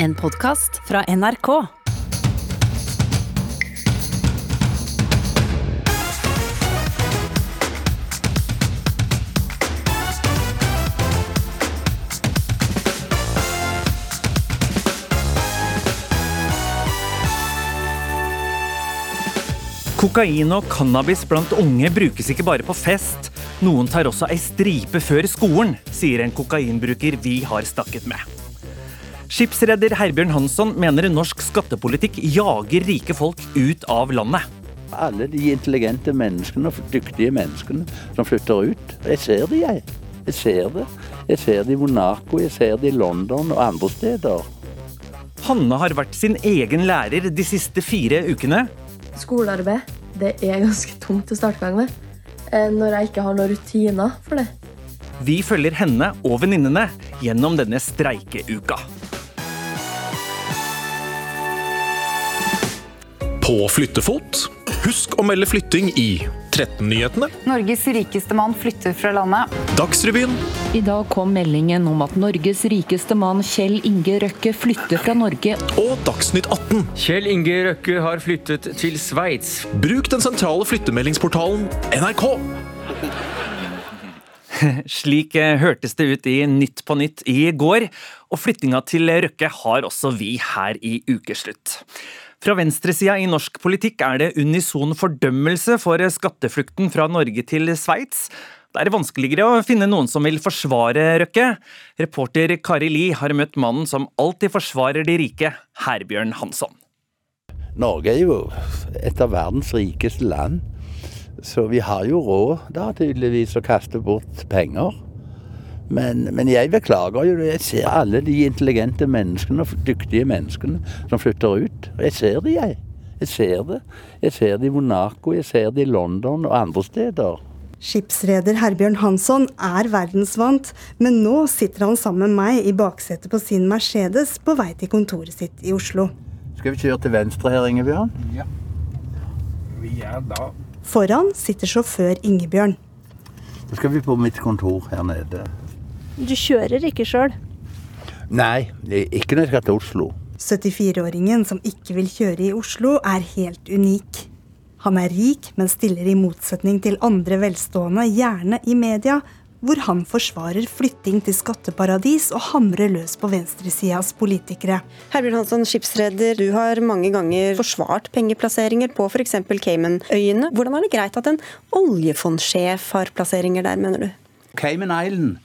En podkast fra NRK. Kokain og cannabis blant unge brukes ikke bare på fest. Noen tar også ei stripe før skolen, sier en kokainbruker vi har snakket med. Skipsreder Herbjørn Hansson mener norsk skattepolitikk jager rike folk ut av landet. Alle de intelligente menneskene og dyktige menneskene som flytter ut. Jeg ser det, jeg. Jeg ser det. Jeg ser det i Monaco, jeg ser det i London og andre steder. Hanne har vært sin egen lærer de siste fire ukene. Skolearbeid det er ganske tungt å starte gang med. eh, Når jeg ikke har noen rutiner for det. Vi følger henne og venninnene gjennom denne streikeuka. På flyttefot. Husk å melde flytting i 13-nyhetene, Norges rikeste mann flytter fra landet. Dagsrevyen I dag kom meldingen om at Norges rikeste mann Kjell Inge Røkke flytter fra Norge. og Dagsnytt 18. Kjell Inge Røkke har flyttet til Sveits. Bruk den sentrale flyttemeldingsportalen NRK. Slik eh, hørtes det ut i Nytt på nytt i går, og flyttinga til Røkke har også vi her i Ukeslutt. Fra venstresida i norsk politikk er det unison fordømmelse for skatteflukten fra Norge til Sveits. Det er vanskeligere å finne noen som vil forsvare Røkke. Reporter Kari Li har møtt mannen som alltid forsvarer de rike, Herbjørn Hansson. Norge er jo et av verdens rikeste land. Så vi har jo råd da tydeligvis å kaste bort penger. Men, men jeg beklager jo det. Jeg ser alle de intelligente menneskene og dyktige menneskene som flytter ut. Og jeg ser det, jeg. Jeg ser det. Jeg ser det i Monaco, jeg ser det i London og andre steder. Skipsreder Herbjørn Hansson er verdensvant, men nå sitter han sammen med meg i baksetet på sin Mercedes på vei til kontoret sitt i Oslo. Skal vi kjøre til venstre her, Ingebjørn? Ja. Vi er da Foran sitter sjåfør Ingebjørn. Da skal vi på mitt kontor her nede. Du kjører ikke sjøl. Nei, ikke når jeg skal til Oslo. 74-åringen som ikke vil kjøre i Oslo, er helt unik. Han er rik, men stiller i motsetning til andre velstående gjerne i media, hvor han forsvarer flytting til skatteparadis og hamrer løs på venstresidas politikere. Herbjørn Hansson, skipsreder, du har mange ganger forsvart pengeplasseringer på f.eks. Caymanøyene. Hvordan er det greit at en oljefondsjef har plasseringer der, mener du? Cayman Island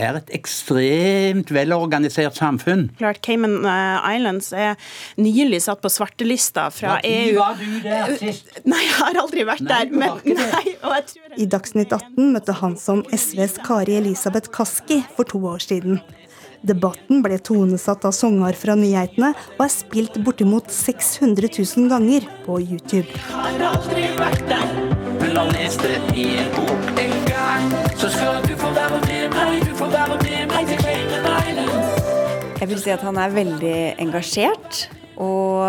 er et ekstremt velorganisert samfunn. Klart Cayman eh, Islands er nylig satt på svartelista fra EU. Var du der sist? Nei, jeg har aldri vært Nei, der. Men, har det. nei, og jeg tror I Dagsnytt 18 møtte han som SVs Kari Elisabeth Kaski for to år siden. Debatten ble tonesatt av sanger fra nyhetene og er spilt bortimot 600 000 ganger på YouTube. Jeg vil si at han er veldig engasjert og,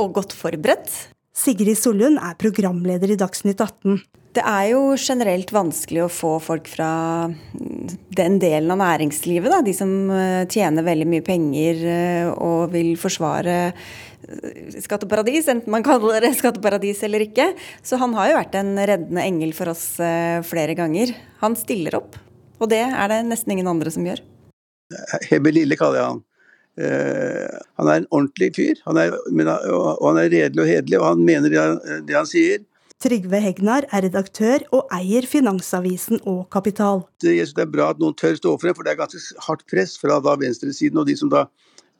og godt forberedt. Sigrid Sollund er programleder i Dagsnytt 18. Det er jo generelt vanskelig å få folk fra den delen av næringslivet, da, de som eh, tjener veldig mye penger eh, og vil forsvare eh, skatteparadis, enten man kaller det skatteparadis eller ikke. Så han har jo vært en reddende engel for oss flere ganger. Han stiller opp, og det er det nesten ingen andre som gjør. Hebbe Lille kaller jeg han. Uh, han er en ordentlig fyr. Han er, men, og han er redelig og hederlig, og han mener det han, det han sier. Trygve Hegnar er redaktør og eier Finansavisen og Kapital. Det, jeg synes det er bra at noen tør stå for det, for det er ganske hardt press fra da venstresiden og de som da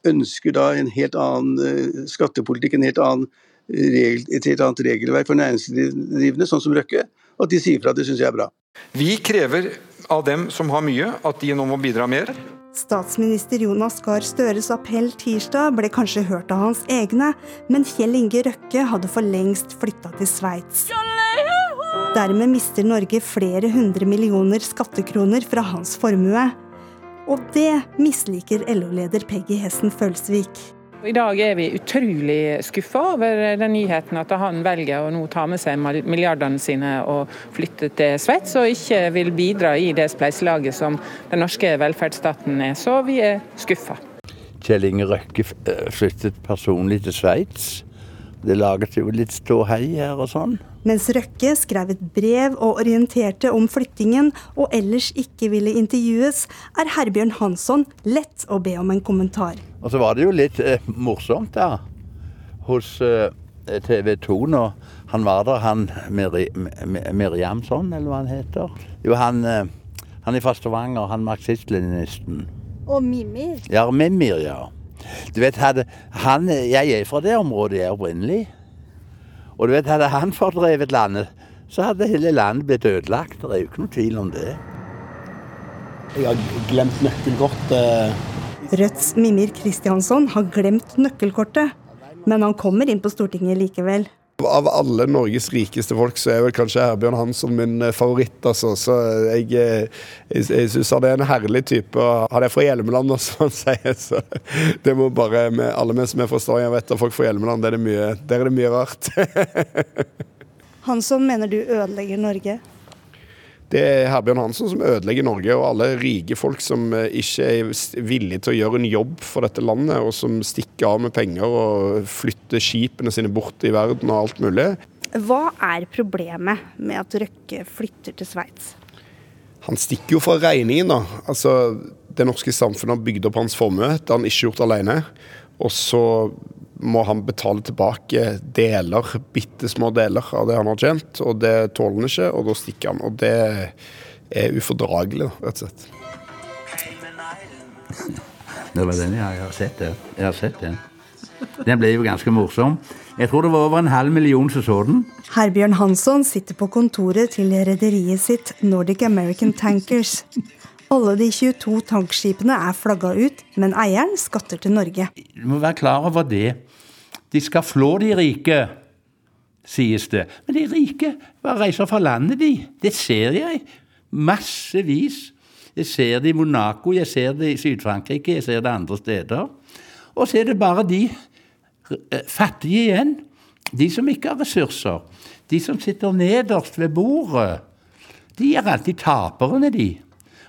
ønsker da en helt annen eh, skattepolitikk, en helt annen regel, et helt annet regelverk for næringsdrivende, sånn som Røkke. Og at de sier fra, det syns jeg er bra. Vi krever av dem som har mye, at de nå må bidra mer. Statsminister Jonas Gahr Støres appell tirsdag ble kanskje hørt av hans egne, men Kjell Inge Røkke hadde for lengst flytta til Sveits. Dermed mister Norge flere hundre millioner skattekroner fra hans formue. Og det misliker LO-leder Peggy Hessen Følsvik. I dag er vi utrolig skuffa over den nyheten at han velger å nå ta med seg milliardene sine og flytte til Sveits, og ikke vil bidra i det spleiselaget som den norske velferdsstaten er. Så vi er skuffa. Kjell Inge Røkke eh, flyttet personlig til Sveits. Det laget jo litt ståhei her og sånn. Mens Røkke skrev et brev og orienterte om flyttingen, og ellers ikke ville intervjues, er Herbjørn Hansson lett å be om en kommentar. Og så var det jo litt eh, morsomt da, hos eh, TV 2 når han var der, han Miri, Miriamson, eller hva han heter. Jo, han, eh, han er fra Stavanger, han marxist-leninisten. Og Mimir? Ja, Mimir, ja. Du vet, hadde han Jeg er fra det området, jeg er opprinnelig. Og du vet, hadde han fordrevet landet, så hadde hele landet blitt ødelagt. Det er jo ikke noe tvil om det. Jeg har glemt nøkkelkortet. Rødts Mimir Kristiansson har glemt nøkkelkortet, men han kommer inn på Stortinget likevel. Av alle Norges rikeste folk, så er vel kanskje Herbjørn Hansson min eh, favoritt. altså. Så jeg, eh, jeg, jeg syns han er en herlig type. Han er fra Hjelmeland, som han sier. Så det må bare Alle vi som er fra Stavanger, vet at folk fra Hjelmeland, der er det mye, er det mye rart. Hansson mener du ødelegger Norge? Det er Herbjørn Hansson som ødelegger Norge, og alle rike folk som eh, ikke er villige til å gjøre en jobb for dette landet, og som stikker av med penger og flytter skipene sine bort i verden og alt mulig. Hva er problemet med at Røkke flytter til Sveits? Han stikker jo fra regningen, da. Altså, det norske samfunnet har bygd opp hans formue. Det har han ikke gjort alene. Og så må han betale tilbake deler, bitte små deler av det han har tjent. Og det tåler han ikke, og da stikker han. Og det er ufordragelig, rett og slett. Det var den, ja. Jeg har sett det. Jeg har sett den. Den ble jo ganske morsom. Jeg tror det var over en halv million som så den. Herbjørn Hansson sitter på kontoret til rederiet sitt Nordic American Tankers. Alle de 22 tankskipene er flagga ut, men eieren skatter til Norge. Du må være klar over det. De skal flå de rike, sies det. Men de rike bare reiser fra landet, de. Det ser jeg. Massevis. Jeg ser det i Monaco, jeg ser det i Syd-Frankrike, jeg ser det andre steder. Og så er det bare de eh, fattige igjen. De som ikke har ressurser. De som sitter nederst ved bordet. De er alltid taperne, de.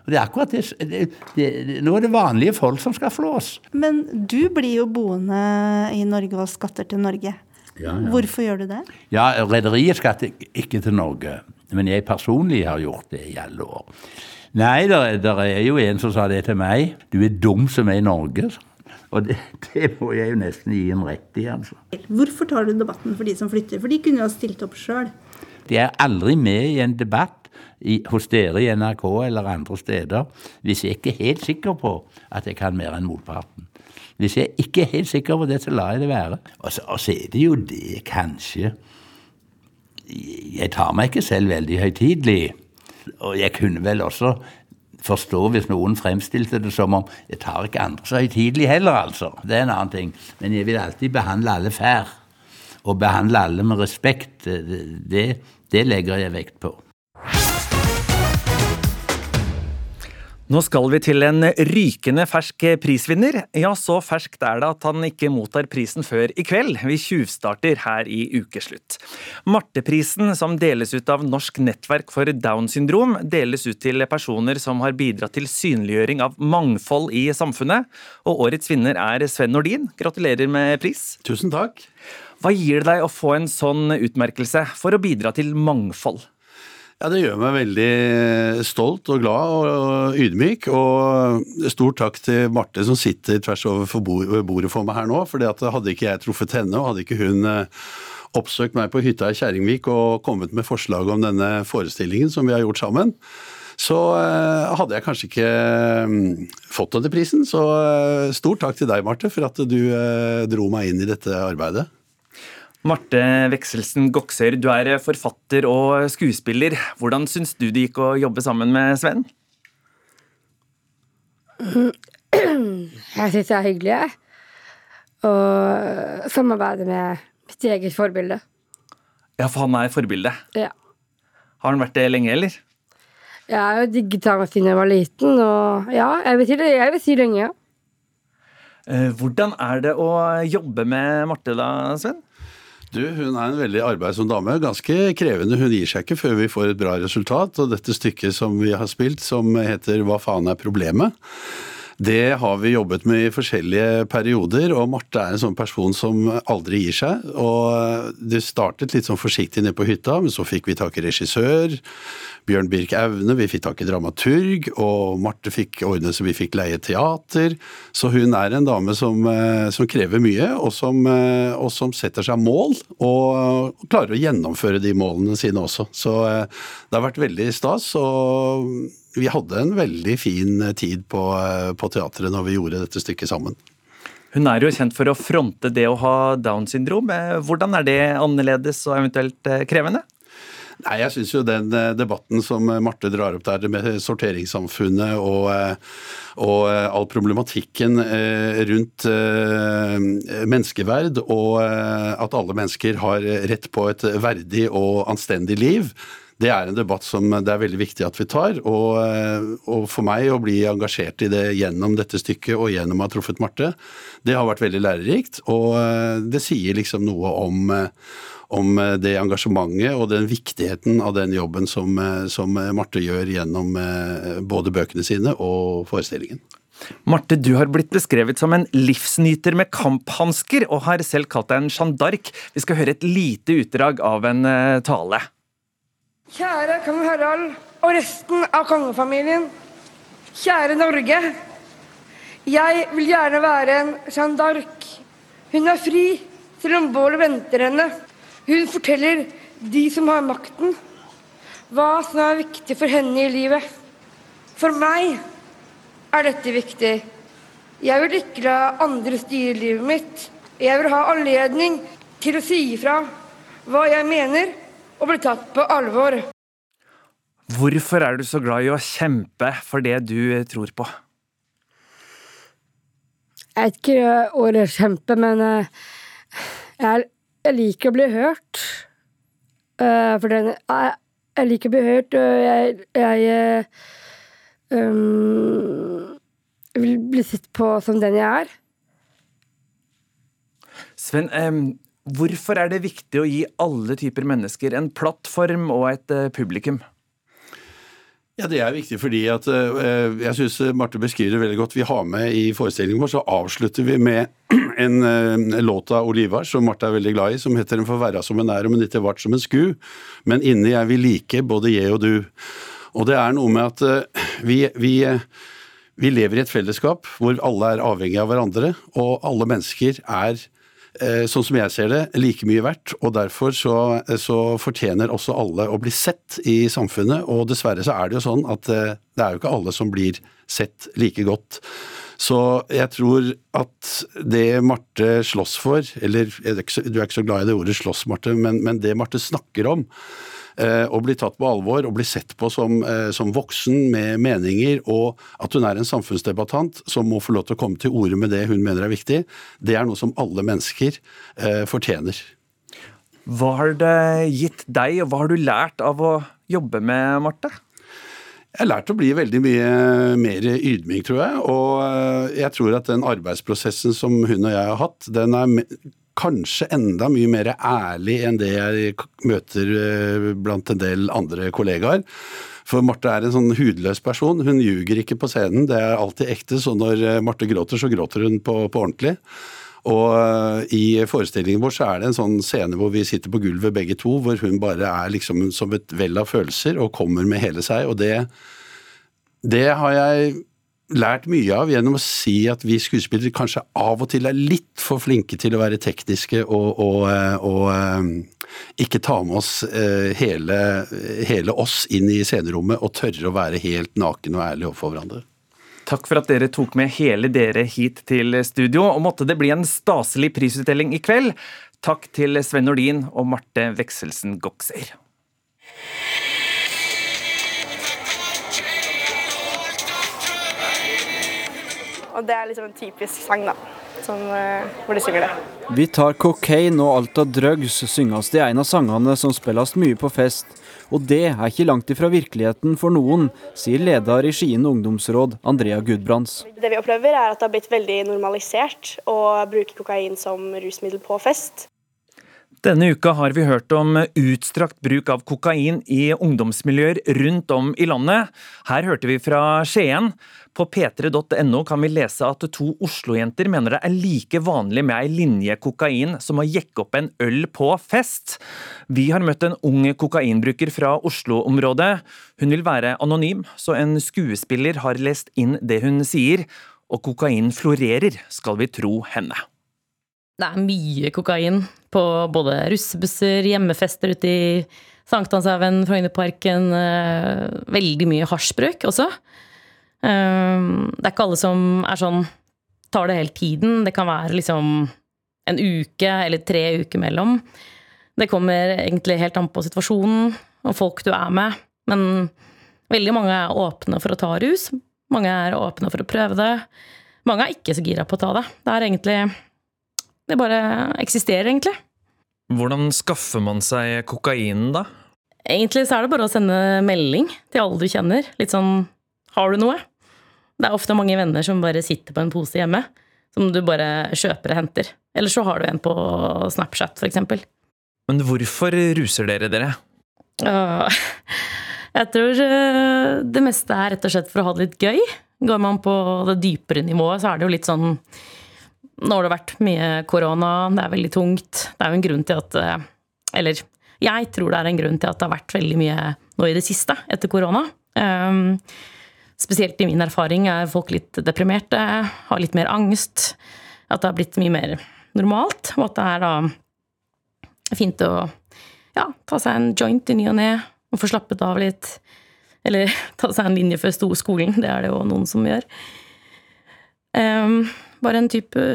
Og det er akkurat det, det, det, Nå er det vanlige folk som skal flås. Men du blir jo boende i Norge og skatter til Norge. Ja, ja. Hvorfor gjør du det? Ja, Rederiet skatter ikke til Norge. Men jeg personlig har gjort det i alle år. Nei, der er jo en som sa det til meg. Du er dum som er i Norge. Og det, det må jeg jo nesten gi en rett i, altså. Hvorfor tar du debatten for de som flytter? For de kunne jo ha stilt opp sjøl. De er aldri med i en debatt i, hos dere i NRK eller andre steder hvis jeg ikke er helt sikker på at jeg kan mer enn motparten. Hvis jeg ikke er helt sikker på det, så lar jeg det være. Og så, og så er det jo det, kanskje Jeg tar meg ikke selv veldig høytidelig. Og jeg kunne vel også forstå hvis noen fremstilte det som om jeg tar ikke andre så høytidelig heller, altså. Det er en annen ting. Men jeg vil alltid behandle alle fair. Og behandle alle med respekt. Det, det, legger jeg vekt på. Nå skal vi til en rykende fersk prisvinner. Ja, så ferskt er det at han ikke mottar prisen før i kveld. Vi tjuvstarter her i ukeslutt. Marteprisen, som deles ut av Norsk nettverk for Downs syndrom, deles ut til personer som har bidratt til synliggjøring av mangfold i samfunnet. Og årets vinner er Sven Nordin. Gratulerer med pris. Tusen takk. Hva gir det deg å få en sånn utmerkelse for å bidra til mangfold? Ja, Det gjør meg veldig stolt og glad og ydmyk. Og stor takk til Marte som sitter tvers over bordet for meg her nå. for hadde ikke jeg truffet henne, og hadde ikke hun oppsøkt meg på hytta i Kjerringvik og kommet med forslag om denne forestillingen som vi har gjort sammen, så hadde jeg kanskje ikke fått denne prisen. Så stor takk til deg, Marte, for at du dro meg inn i dette arbeidet. Marte Vekselsen Goksøyr, du er forfatter og skuespiller. Hvordan syns du det gikk å jobbe sammen med Sven? Jeg syns det er hyggelig, jeg. Å samarbeide med mitt eget forbilde. Ja, for han er forbildet? Ja. Har han vært det lenge, eller? Jeg har jo digget ham siden jeg var liten, og ja, jeg vil si, det, jeg vil si lenge, ja. Hvordan er det å jobbe med Marte da, Sven? Du, Hun er en veldig arbeidsom dame. Ganske krevende. Hun gir seg ikke før vi får et bra resultat. Og dette stykket som vi har spilt, som heter Hva faen er problemet? Det har vi jobbet med i forskjellige perioder, og Marte er en sånn person som aldri gir seg. Og Det startet litt sånn forsiktig nede på hytta, men så fikk vi tak i regissør. Bjørn Birk Aune, vi fikk tak i dramaturg, og Marte fikk ordne så vi fikk leie teater. Så hun er en dame som, eh, som krever mye, og som, eh, og som, setter seg mål, og klarer å gjennomføre de målene sine også. Så eh, det har vært veldig stas. og vi hadde en veldig fin tid på, på teatret når vi gjorde dette stykket sammen. Hun er jo kjent for å fronte det å ha Downs syndrom. Hvordan er det annerledes og eventuelt krevende? Nei, Jeg syns jo den eh, debatten som Marte drar opp der med sorteringssamfunnet og, eh, og all problematikken rundt menneskeverd, og at alle mennesker har rett på et verdig og anstendig liv, det er en debatt som det er veldig viktig at vi tar. Og, eh, og, for meg å bli engasjert i det gjennom dette stykket og gjennom å ha truffet Marte, det har vært veldig lærerikt. Og eh, det sier liksom noe om, eh, om det engasjementet og den viktigheten av den jobben som, som Marte gjør gjennom både bøkene sine og forestillingen. Marte, du har blitt beskrevet som en livsnyter med kamphansker, og har selv kalt deg en Jeanne d'Arc. Vi skal høre et lite utdrag av en tale. Kjære kong Harald og resten av kongefamilien. Kjære Norge. Jeg vil gjerne være en Jeanne d'Arc. Hun er fri, selv om bålet venter henne. Hun forteller de som har makten, hva som er viktig for henne i livet. For meg er dette viktig. Jeg vil ikke la andre styre livet mitt. Jeg vil ha anledning til å si ifra hva jeg mener og bli tatt på alvor. Hvorfor er du så glad i å kjempe for det du tror på? Jeg vet ikke ordet kjempe, men eh, jeg, liker å bli hørt. Eh, for den jeg, jeg liker å bli hørt, og jeg, jeg um, vil bli sett på som den jeg er. Sven, um, Hvorfor er det viktig å gi alle typer mennesker en plattform og et uh, publikum? Ja, Det er viktig fordi at uh, jeg syns Marte beskriver det veldig godt. Vi har med i forestillingen vår, så avslutter vi med en låt av Olivar som Marte er veldig glad i, som heter 'En får være som en er, men ikke vart som en sku'. Men inni er vi like, både jeg og du. Og det er noe med at vi, vi vi lever i et fellesskap hvor alle er avhengige av hverandre, og alle mennesker er Eh, sånn som jeg ser det, like mye verdt. Og derfor så, så, fortjener også alle å bli sett i samfunnet. Og dessverre så er det jo sånn at eh, det er jo ikke alle som blir sett like godt. Så jeg tror at det Marte slåss for, eller du er ikke så glad i det ordet slåss, Marte, men, men det Marte snakker om, å bli tatt på alvor og bli sett på som, eh, som, voksen med meninger, og at hun er en samfunnsdebattant som må få lov til å komme til orde med det hun mener er viktig, det er noe som alle mennesker eh, fortjener. Hva har det gitt deg, og hva har du lært av å jobbe med Marte? Jeg har lært å bli veldig mye mer ydmyk, tror jeg. Og jeg tror at den arbeidsprosessen som hun og jeg har hatt, den er kanskje enda mye mer ærlig enn det jeg møter eh, blant en del andre kollegaer. For Marte er en sånn hudløs person. Hun ljuger ikke på scenen. Det er alltid ekte. Så når eh, Marte gråter, så gråter hun på, på ordentlig. Og eh, i forestillingen vår så er det en sånn scene hvor vi sitter på gulvet begge to, hvor hun bare er liksom som et vell av følelser og kommer med hele seg. Og det, det har jeg lært mye av gjennom å si at vi skuespillere kanskje av og til er litt for flinke til å være tekniske og, og, eh, og eh, ikke ta med oss hele, hele, oss inn i scenerommet og tørre å være helt naken og ærlig overfor hverandre. Takk for at dere tok med hele dere hit til studio, og måtte det bli en staselig prisutdeling i kveld. Takk til Sven Nordin og Marte Vekselsen Gokser. Og det er liksom en typisk sang, da. Som, uh, hvor de synger det. Vi tar cocaine og alt av drugs synges det en av sangene som spilles mye på fest. Og det er ikke langt ifra virkeligheten for noen, sier leder i Skien ungdomsråd, Andrea Gudbrands. Det vi opplever er at det har blitt veldig normalisert å bruke kokain som rusmiddel på fest. Denne uka har vi hørt om utstrakt bruk av kokain i ungdomsmiljøer rundt om i landet. Her hørte vi fra Skien. På p3.no kan vi lese at to Oslo-jenter mener det er like vanlig med ei linje kokain som å jekke opp en øl på fest. Vi har møtt en ung kokainbruker fra Oslo-området. Hun vil være anonym, så en skuespiller har lest inn det hun sier. Og kokain florerer, skal vi tro henne. Det er mye kokain på både russebusser, hjemmefester ute i Sankthanshaugen, Frognerparken. eh, Veldig mye hasjbruk også. Eh, Det er ikke alle som er sånn tar det hele tiden. Det kan være liksom en uke eller tre uker mellom. Det kommer egentlig helt an på situasjonen og folk du er med. Men veldig mange er åpne for å ta rus. Mange er åpne for å prøve det. Mange er ikke så gira på å ta det. Det er egentlig Det bare eksisterer, egentlig. Hvordan skaffer man seg kokainen, da? Egentlig så er det bare å sende melding til alle du kjenner. Litt sånn Har du noe? Det er ofte mange venner som bare sitter på en pose hjemme, som du bare kjøper og henter. Eller så har du en på Snapchat, eksempel. Men hvorfor ruser dere dere? Jeg tror eh, det meste er rett og slett for å ha det litt gøy. Går man på det dypere nivået, så er det jo litt sånn Nå har det vært mye korona, det er veldig tungt. Det er jo en grunn til at eh, Eller jeg tror det er en grunn til at det har vært veldig mye nå i det siste etter korona. Spesielt i min erfaring er folk litt deprimerte, har litt mer angst. At det har blitt mye mer normalt, og at det er da fint å ja, ta seg en joint i ny og ne og få slappet av litt. Eller ta seg en linje før skolen, det er det jo noen som gjør. Um, bare en type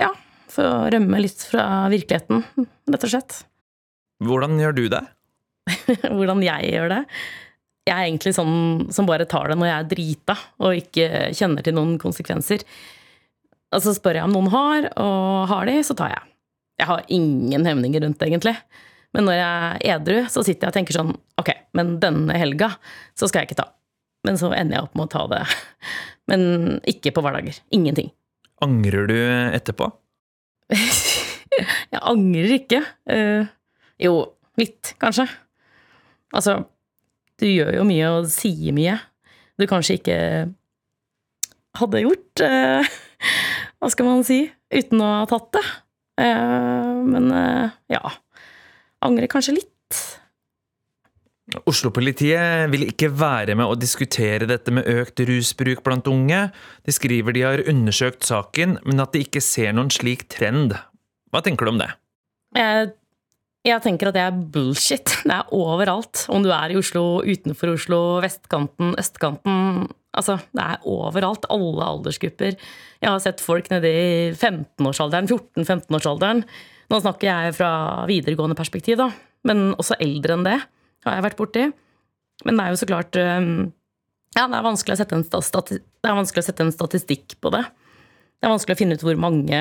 ja, for å rømme litt fra virkeligheten, rett og slett. Hvordan gjør du det? Hvordan jeg gjør det? Jeg er egentlig sånn som bare tar det når jeg er drita og ikke kjenner til noen konsekvenser. Og så spør jeg om noen har, og har de, så tar jeg. Jeg har ingen hemninger rundt det, egentlig. Men når jeg er edru, så sitter jeg og tenker sånn Ok, men denne helga så skal jeg ikke ta. Men så ender jeg opp med å ta det. Men ikke på hverdager. Ingenting. Angrer du etterpå? jeg angrer ikke. Uh, jo, litt, kanskje. Altså, du gjør jo mye og sier mye du kanskje ikke hadde gjort. eh, hva skal man si? Uten å ha tatt det. Eh, men eh, ja. Angrer kanskje litt. Oslo-politiet vil ikke være med å diskutere dette med økt rusbruk blant unge. De skriver de har undersøkt saken, men at de ikke ser noen slik trend. Hva tenker du om det? Jeg, jeg tenker at det er bullshit. Det er overalt. Om du er i Oslo, utenfor Oslo, vestkanten, østkanten. Altså, det er overalt. Alle aldersgrupper. Jeg har sett folk nede i 15-årsalderen, 14-15-årsalderen. Nå snakker jeg fra videregående perspektiv, da. Men også eldre enn det har jeg vært borti. Men det er jo så klart Ja, det er vanskelig å sette en, stati å sette en statistikk på det. Det er vanskelig å finne ut hvor mange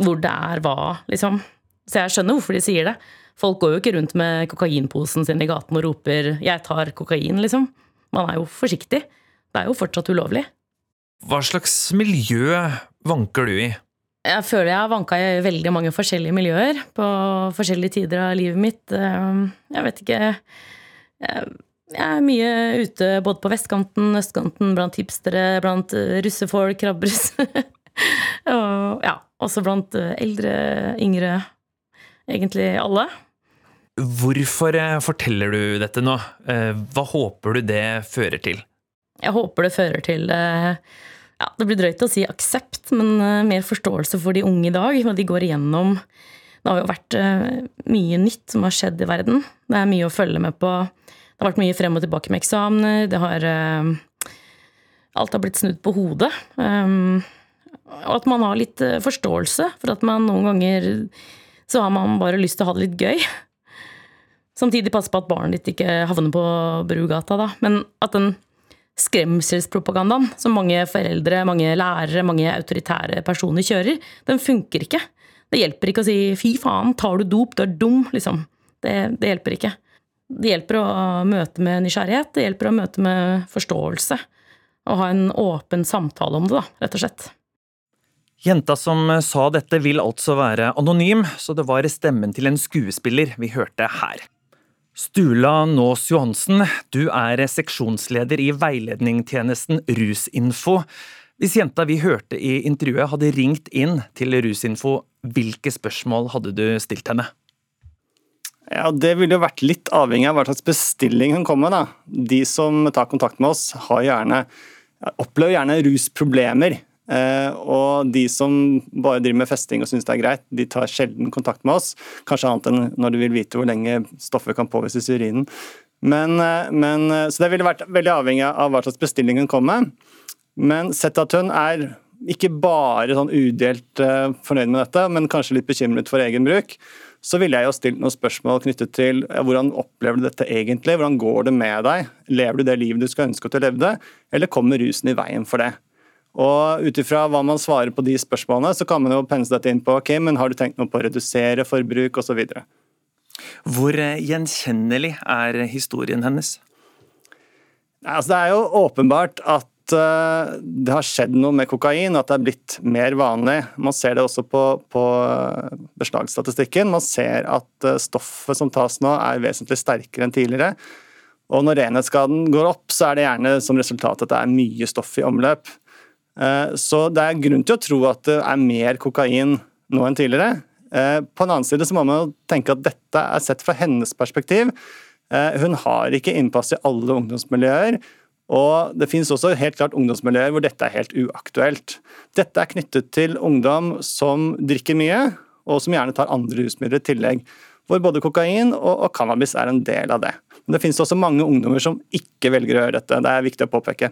Hvor det er hva, liksom. Så jeg skjønner hvorfor de sier det. Folk går jo ikke rundt med kokainposen sin i gaten og roper 'jeg tar kokain', liksom. Man er jo forsiktig. Det er jo fortsatt ulovlig. Hva slags miljø vanker du i? Jeg føler jeg har vanka i veldig mange forskjellige miljøer på forskjellige tider av livet mitt. Eh, Jeg vet ikke Jeg er mye ute både på vestkanten, østkanten, blant hipstere, blant eh, russefolk, krabbrus. Og ja, også blant eh, eldre, yngre. Egentlig alle. Hvorfor eh, forteller du dette nå? Eh, Hva håper du det fører til? Jeg håper det fører til eh, ja, Det blir drøyt å si aksept, men mer forståelse for de unge i dag. Hva de går igjennom. Det har jo vært mye nytt som har skjedd i verden. Det er mye å følge med på. Det har vært mye frem og tilbake med eksamener. Det har Alt har blitt snudd på hodet. Um, og at man har litt forståelse for at man noen ganger så har man bare lyst til å ha det litt gøy. Samtidig passe på at barnet ditt ikke havner på Brugata, da. Men at den skremselspropagandaen som mange foreldre, mange lærere, mange autoritære personer kjører, den funker ikke. Det hjelper ikke å si 'fy faen, tar du dop, du er dum', liksom. Det, det hjelper ikke. Det hjelper å møte med nysgjerrighet, det hjelper å møte med forståelse. Og ha en åpen samtale om det, da, rett og slett. Jenta som sa dette vil altså være anonym, så det var stemmen til en skuespiller vi hørte her. Stula Nås Johansen, du er seksjonsleder i veiledningstjenesten Rusinfo. Hvis jenta vi hørte i intervjuet hadde ringt inn til Rusinfo, hvilke spørsmål hadde du stilt henne? Ja, Det ville jo vært litt avhengig av hva slags bestilling hun kommer med. da. De som tar kontakt med oss, har gjerne, opplever gjerne rusproblemer. Eh, og de som bare driver med festing og syns det er greit, de tar sjelden kontakt med oss. Kanskje annet enn når de vil vite hvor lenge stoffet kan påvises i urinen. Men, eh, men, eh, så det ville vært veldig avhengig av hva slags bestilling hun kommer med. Men hun er ikke bare sånn udelt fornøyd med dette, men kanskje litt bekymret for egen bruk, så ville jeg jo stilt noen spørsmål knyttet til hvordan opplever du dette egentlig? Hvordan går det med deg? Lever du det livet du skal ønske at du levde, eller kommer rusen i veien for det? Og Ut ifra hva man svarer på de spørsmålene, så kan man jo pense dette inn på ok, men har du tenkt noe på å redusere forbruk osv. Hvor eh, gjenkjennelig er historien hennes? Altså, det er jo åpenbart at Eh, det har skjedd noe med kokain, at det er blitt mer vanlig. Man ser det også på, på eh, beslagsstatistikken. Man ser at stoffet som tas nå er vesentlig sterkere enn tidligere. Og når renhetsskaden går opp, så er det gjerne som resultat at det er mye stoff i omløp. Så det er grunn til å tro at det er mer kokain nå enn tidligere. På en annen side så må man tenke at dette er sett fra hennes perspektiv. Hun har ikke innpass i alle ungdomsmiljøer. Og Det finnes også helt klart ungdomsmiljøer hvor dette er helt uaktuelt. Dette er knyttet til ungdom som drikker mye, og som gjerne tar andre rusmidler i tillegg. Hvor både kokain og, og cannabis er en del av det. Men det finnes også mange ungdommer som ikke velger å gjøre dette. Det er viktig å påpeke.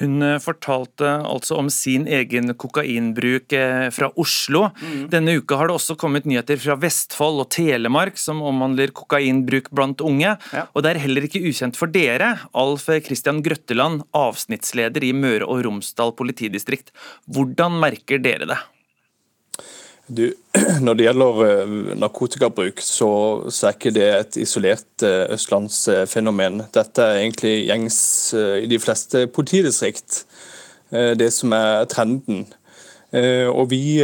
Hun eh, fortalte altså om sin egen kokainbruk eh, fra Oslo. Mm. Denne uka har det også kommet nyheter fra Vestfold og Telemark som omhandler kokainbruk blant unge. Ja. Og det er heller ikke ukjent for dere, Alf Christian Grøtteland, avsnittsleder i Møre og Romsdal politidistrikt. Hvordan merker dere det? Du, når det gjelder eh, narkotikabruk, så, er ikke det et isolert eh, østlandsfenomen. Dette er egentlig gjengs eh, i de fleste politidistrikt, det som er trenden. Og vi,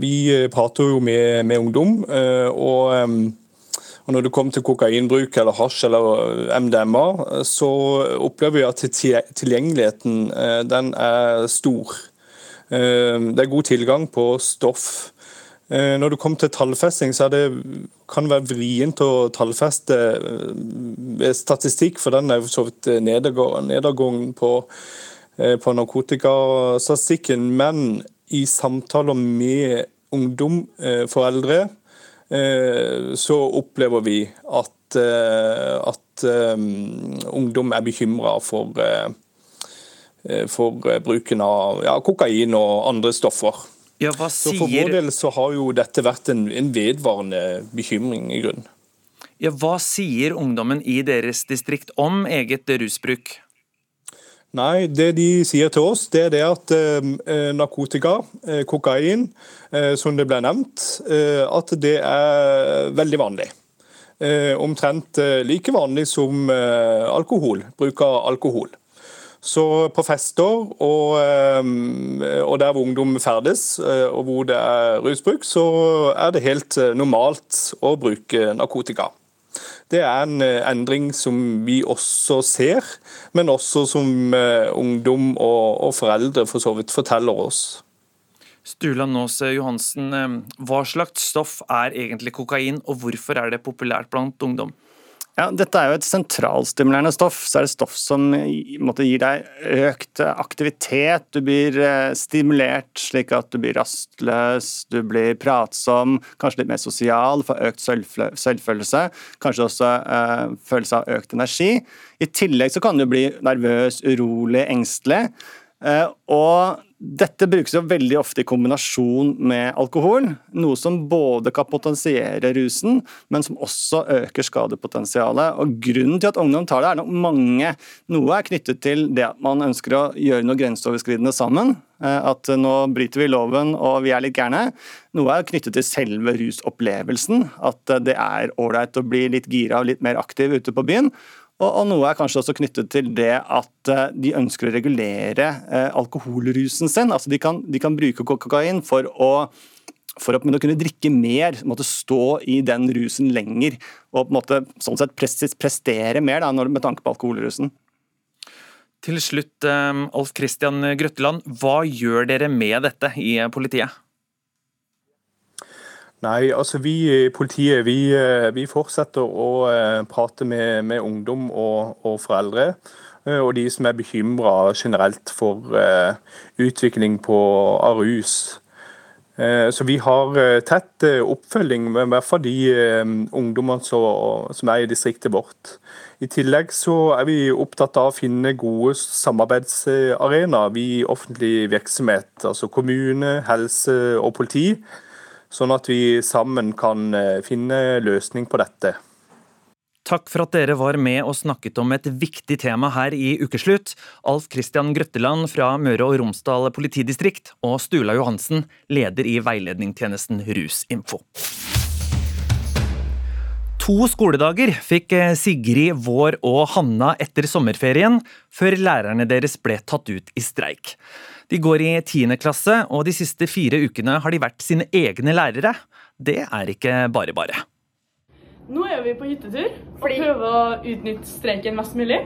vi prater jo med, med ungdom. og og Når det kommer til kokainbruk eller hasj eller MDMA, så opplever vi at tilgjengeligheten den er stor. Ehm, det er god tilgang på stoff. Ehm, når det kommer til tallfesting, så det, kan det være vrient å tallfeste eh, statistikk, for den er jo så vidt nedadgående på, eh, på narkotikastatistikken. Men i samtaler med ungdom, eh, foreldre, så opplever vi at, at ungdom er bekymra for Eh, for eh, bruken av ja, kokain og andre stoffer. Ja, hva sier... Så For vår del så har jo dette vært en, en vedvarende bekymring i grunnen. Ja, hva sier ungdommen i deres distrikt om eget rusbruk? Nei, Det de sier til oss, det er det at eh, eh narkotika, eh, kokain, eh, som det ble nevnt, at det er veldig vanlig. omtrent like vanlig som alkohol, bruk av alkohol. Så på fester og, eh, og, der hvor ungdom ferdes, eh, og hvor det er rusbruk, så er det helt eh, normalt å bruke narkotika. Det er en endring som vi også ser, men også som ungdom og, og foreldre for så vidt forteller oss. Stula Nås Johansen, hva slags stoff er egentlig kokain, og hvorfor er det populært blant ungdom? Ja, dette er jo et sentralstimulerende stoff. så er det stoff som måte, gir deg økt aktivitet. Du blir eh, stimulert slik at du blir rastløs, du blir pratsom, kanskje litt mer sosial, får økt selvfølelse. Kanskje også eh, følelse av økt energi. I tillegg så kan du bli nervøs, urolig, engstelig. Eh, og dette brukes jo veldig ofte i kombinasjon med alkohol, noe som både kan potensiere rusen, men som også øker skadepotensialet. Og Grunnen til at ungdom tar det, er nok mange. Noe er knyttet til det at man ønsker å gjøre noe grenseoverskridende sammen. Eh, at nå bryter vi loven og vi er litt gærne. Noe er knyttet til selve rusopplevelsen. At det er ålreit å bli litt gira og litt mer aktiv ute på byen. Og, og noe er kanskje også knyttet til det at eh, de ønsker å regulere eh, alkoholrusen sin. Altså de kan, de kan bruke kokain for å for å kunne drikke mer, måtte stå i den rusen lenger og på en måte, sånn sett prestere mer da, med tanke på alkoholrusen. Til slutt, eh, Alf Christian Grøtteland, hva gjør dere med dette i politiet? Nei, altså vi i politiet vi, eh, vi fortsetter å uh, prate med, med ungdom og, og foreldre. Uh, og de som er bekymra generelt for utvikling på, av rus. Så vi har tett oppfølging med i hvert fall de ungdommene som er i distriktet vårt. I tillegg så er vi opptatt av å finne gode samarbeidsarenaer vi offentlig virksomhet, altså kommune, helse og politi sånn at vi sammen kan eh, finne løsning på dette. Takk for at dere var med og snakket om et viktig tema her i Ukeslutt. Alf Christian Grøtteland fra Møre og Romsdal politidistrikt og Stula Johansen, leder i veiledningstjenesten Rusinfo. To skoledager fikk eh, Sigrid, Vår og Hanna etter sommerferien, før lærerne deres ble tatt ut i streik. De går i tiende klasse, og de siste fire ukene har de vært sine egne lærere. Det er ikke bare bare. Nå er vi på hyttetur og prøver å utnytte streiken mest mulig.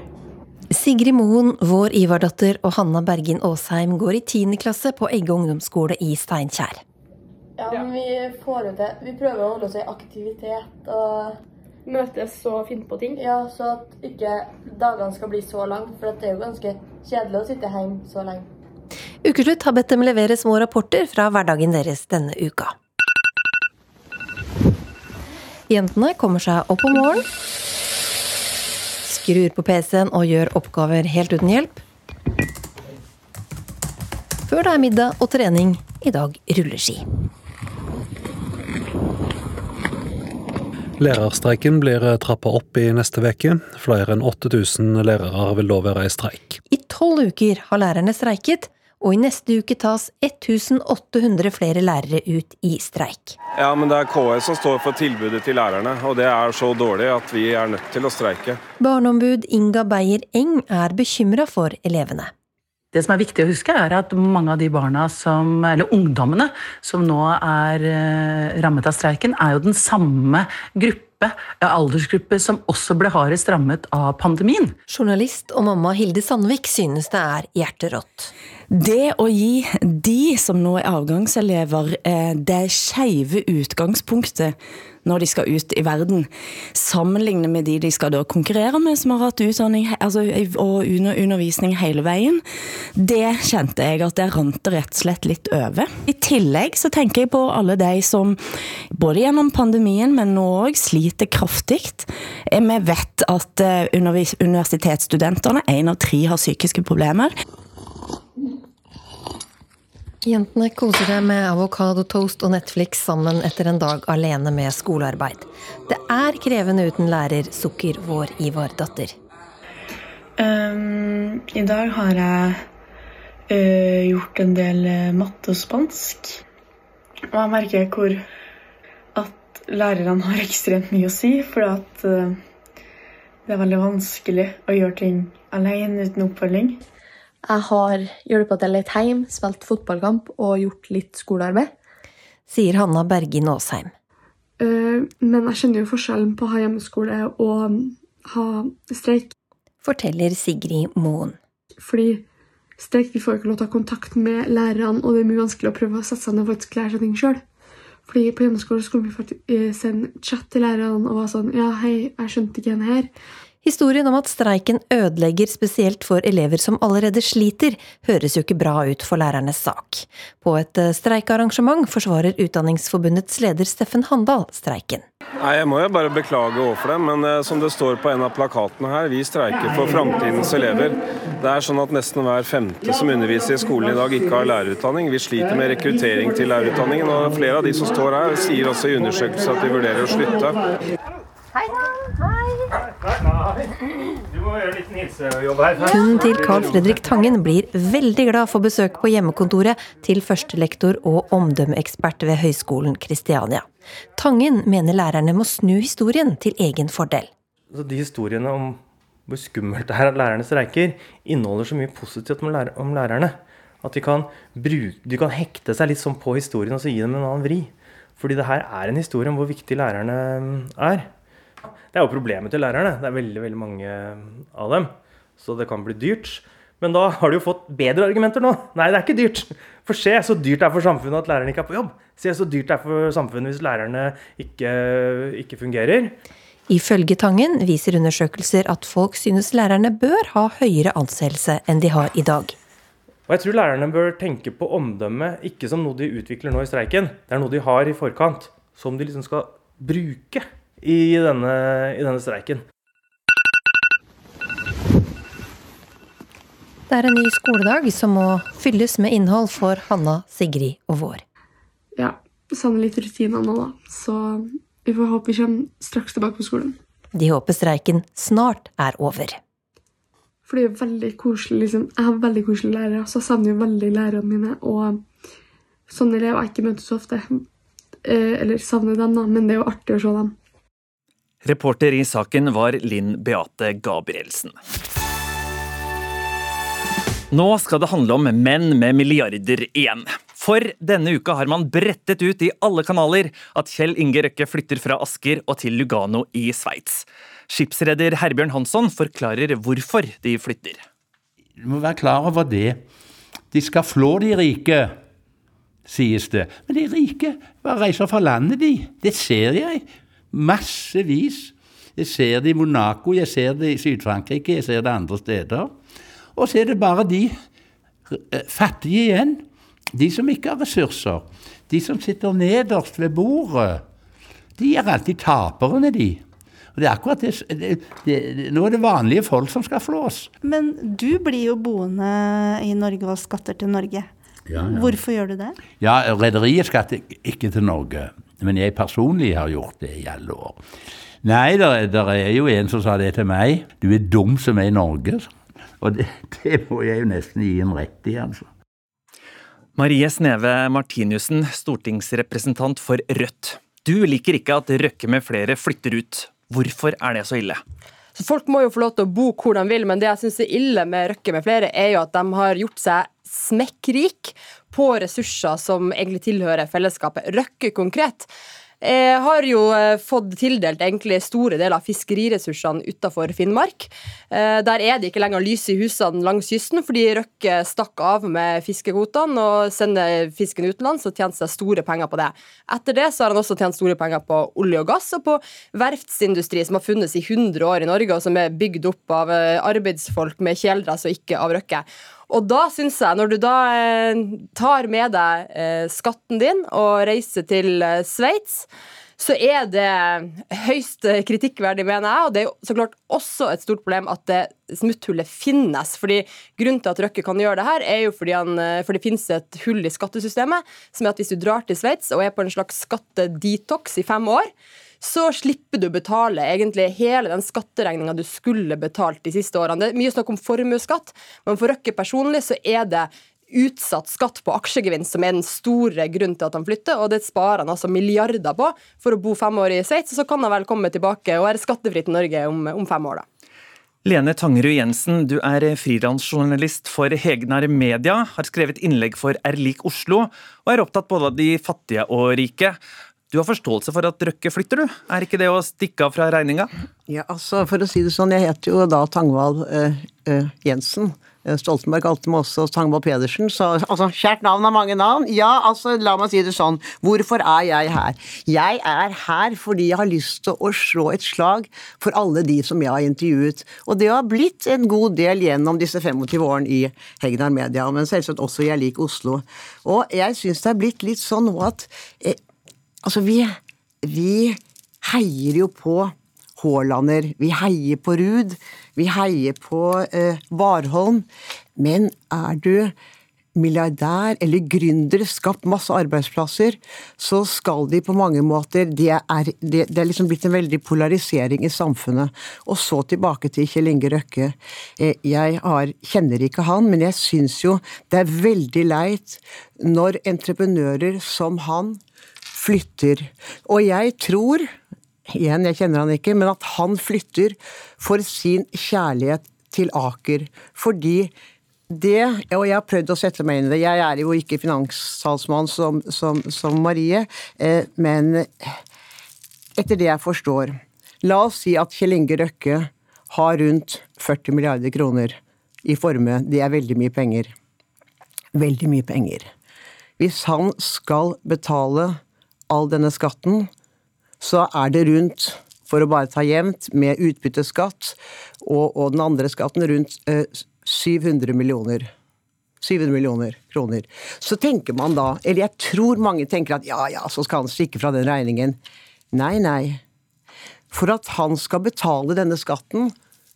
Sigrid Moen, vår Ivar-datter og Hanna Bergin Aasheim går i tiende klasse på Egge ungdomsskole i Steinkjer. Ja, men vi får det til. Vi prøver å holde oss i aktivitet og Møtes og finne på ting. Ja, så at ikke dagene skal bli så lange. For det er jo ganske kjedelig å sitte hjemme så lenge. Ukeslutt har bedt dem levere små rapporter fra hverdagen deres denne uka. Jentene kommer seg opp om morgenen, skrur på PC-en og gjør oppgaver helt uten hjelp. Før det er middag og trening, i dag rulleski. Lærerstreiken blir trappa opp i neste uke. Flere enn 8000 lærere vil da være i streik. I tolv uker har lærerne streiket, og i neste uke tas 1800 flere lærere ut i streik. Ja, men det er KS som står for tilbudet til lærerne, og det er så dårlig at vi er nødt til å streike. Barneombud Inga Beyer Eng er bekymra for elevene. Det som er viktig å huske, er at mange av de barna som, eller ungdommene som nå er eh, rammet av streiken, er jo den samme gruppe aldersgruppe som også ble hardest rammet av pandemien. Journalist og mamma Hilde Sandvik synes det er hjerterått. Det å gi de som nå er avgangselever, eh, det skeive utgangspunktet når de skal ut i verden, sammenligne med de de skal da konkurrere med, som har hatt utdanning altså, og undervisning hele veien, det kjente jeg at det rant rett og slett litt over. I tillegg så tenker jeg på alle de som både gjennom pandemien, men nå òg sliter kraftig. Eh, vi vet at eh, universitetsstudentene, én av tre, har psykiske problemer. Jentene koser seg med avokadotoast og Netflix sammen etter en dag alene med skolearbeid. Det er krevende uten lærer, sukker vår Ivar-datter. Um, I dag har jeg uh, gjort en del uh, matte og spansk. Og jeg merker hvor at lærerne har ekstremt mye å si, for at uh, det er veldig vanskelig å gjøre ting alene uten oppfølging. Jeg har hjulpet til litt hjemme, spilt fotballkamp og gjort litt skolearbeid. Sier Hanna Bergin Aasheim. Uh, men jeg kjenner jo forskjellen på å ha hjemmeskole og ha streik. Forteller Sigrid Moen. Fordi streik vi får ikke lov til å ha kontakt med lærerne, og det er mye vanskelig å prøve å sette seg ned og faktisk lære seg ting sjøl. Fordi på hjemmeskole skulle vi faktisk eh, sende chat til lærerne og være sånn Ja, hei, jeg skjønte ikke henne her. Historien om at streiken ødelegger spesielt for elever som allerede sliter, høres jo ikke bra ut for lærernes sak. På et streikarrangement streikearrangement forsvarer Utdanningsforbundets leder Steffen Handal streiken. Nei, Jeg må jo bare beklage overfor dem, men uh, som det står på en av plakatene her, vi streiker for framtidens elever. Det er sånn at nesten hver femte som underviser i skolen i dag, ikke har lærerutdanning. Vi sliter med rekruttering til lærerutdanningen, og flere av de som står her, sier også i undersøkelser at de vurderer å slutte. Hei. Du må gjøre en liten hilsejobb her. Hunden til Carl Fredrik Tangen blir veldig glad for besøk på hjemmekontoret til førstelektor og omdømmeekspert ved Høgskolen Kristiania. Tangen mener lærerne må snu historien til egen fordel. De historiene om hvor skummelt det er at lærerne streiker, inneholder så mye positivt om, lærer om lærerne. At de kan, bruke, de kan hekte seg litt sånn på historien og så gi dem en annen vri. Fordi det her er en historie om hvor viktig lærerne mm, er. Det er jo problemet til lærerne. Det er veldig, veldig mange av dem. Så det kan bli dyrt. Men da har de jo fått bedre argumenter nå. Nei, det er ikke dyrt. For se så dyrt det er for samfunnet at lærerne ikke er på jobb. Se så dyrt det er for samfunnet hvis lærerne ikke, ikke fungerer. Ifølge Tangen viser undersøkelser at folk synes lærerne bør ha høyere anseelse enn de har i dag. Og jeg tror lærerne bør tenke på omdømmet ikke som noe de utvikler nå i streiken. Det er noe de har i forkant, som de liksom skal bruke i denne, i denne streiken. Det er en ny skoledag som må fylles med innhold for Hanna, Sigrid og Vår. Ja, savner litt rutiner nå, da. Så vi får håpe vi kommer straks tilbake på skolen. De håper streiken snart er over. For det er veldig koselig, liksom. Jeg har veldig koselige lærere, så jeg savner jo veldig lærerne mine. Og sånne elever jeg ikke møter så ofte. Eh, eller savner dem, da, men det er jo artig å se dem. Reporter i saken var Linn Beate Gabrielsen. Nå skal det handle om menn med milliarder igjen. For denne uka har man brettet ut i alle kanaler at Kjell Inge Røkke flytter fra Asker og til Lugano i Sveits. Skipsreder Herbjørn Hansson forklarer hvorfor de flytter. Du må være klar over det. De skal flå de rike, sies det. Men de rike bare reiser fra landet, de. Det ser jeg. Massevis. Jeg ser det i Monaco, jeg ser det i Syd-Frankrike, jeg ser det andre steder. Og så er det bare de eh, fattige igjen. De som ikke har ressurser. De som sitter nederst ved bordet. De er alltid taperne, de. Og det er akkurat det, det, det, Nå er det vanlige folk som skal flås. Men du blir jo boende i Norge og skatter til Norge. Ja, ja. Hvorfor gjør du det? Ja, Rederiet skatter ikke til Norge. Men jeg personlig har gjort det i alle år. Nei, det er jo en som sa det til meg. Du er dum som er i Norge. Og det, det, må jeg jo nesten gi en rett i, altså. Marie Sneve Martinussen, stortingsrepresentant for Rødt. Du liker ikke at Røkke med flere flytter ut. Hvorfor er det så ille? Så Folk må jo få lov til å bo hvor de vil, men det jeg syns er ille med Røkke med flere, er jo at de har gjort seg smekkrik på ressurser som egentlig tilhører fellesskapet. Røkke konkret har jo eh, fått tildelt egentlig store deler av fiskeriressursene utafor Finnmark. Eh, der er det ikke lenger lys i husene langs kysten, fordi Røkke stakk av med fiskekvotene og sender fisken utenlands og tjente seg store penger på det. Etter det så har han også tjent store penger på olje og gass og på verftsindustri som har funnes i 100 år i Norge, og som er bygd opp av eh, arbeidsfolk med kjeledress og ikke av Røkke. Og da syns jeg, når du da eh, tar med deg eh, skatten din og reiser til eh, Sveits, så er det høyst kritikkverdig, mener jeg. Og det er jo så klart også et stort problem at det smutthullet finnes. fordi Grunnen til at Røkke kan gjøre det her, er jo fordi han, for det finnes et hull i skattesystemet, som er at hvis du drar til Sveits og er på en slags skattedetox i fem år, så slipper du å betale egentlig hele den skatteregninga du skulle betalt de siste årene. Det er mye snakk om formuesskatt, men for Røkke personlig så er det utsatt skatt på aksjegevinst som er den store grunnen til at han flytter, og det sparer han altså milliarder på for å bo fem år i Sveits, så kan han vel komme tilbake og være skattefritt i Norge om, om fem år, da. Lene Tangerud Jensen, du er frilansjournalist for Hegnar Media, har skrevet innlegg for Er lik Oslo, og er opptatt både av de fattige og rike. Du har forståelse for at Røkke flytter, du? Er ikke det å stikke av fra regninga? Ja, altså for å si det sånn, jeg heter jo da Tangvald eh, uh, Jensen. Eh, Stoltenberg kalte meg også Tangvald Pedersen, så altså, kjært navn har mange navn. Ja, altså, la meg si det sånn, hvorfor er jeg her? Jeg er her fordi jeg har lyst til å slå et slag for alle de som jeg har intervjuet. Og det har blitt en god del gjennom disse 25 årene i Hegnar Media, men selvsagt også Jeg liker Oslo. Og jeg syns det er blitt litt sånn nå at eh, Altså, vi, vi heier jo på Haalander, vi heier på Ruud, vi heier på eh, Warholm. Men er du milliardær eller gründer, skapt masse arbeidsplasser, så skal de på mange måter Det er, det, det er liksom blitt en veldig polarisering i samfunnet. Og så tilbake til Kjell Inge Røkke. Eh, jeg har, kjenner ikke han, men jeg syns jo det er veldig leit når entreprenører som han flytter. Og jeg tror igjen, jeg kjenner han ikke, men at han flytter for sin kjærlighet til Aker. Fordi det, og jeg har prøvd å sette meg inn i det, jeg er jo ikke finanssalsmann som, som, som Marie, eh, men etter det jeg forstår La oss si at Kjell Inge Røkke har rundt 40 milliarder kroner i formue. Det er veldig mye penger. Veldig mye penger. Hvis han skal betale all denne skatten, så er det rundt, for å bare ta jevnt, med utbytteskatt og, og den andre skatten, rundt eh, 700 millioner. 700 millioner kroner. Så tenker man da, eller jeg tror mange tenker at ja ja, så skal han stikke fra den regningen. Nei, nei. For at han skal betale denne skatten,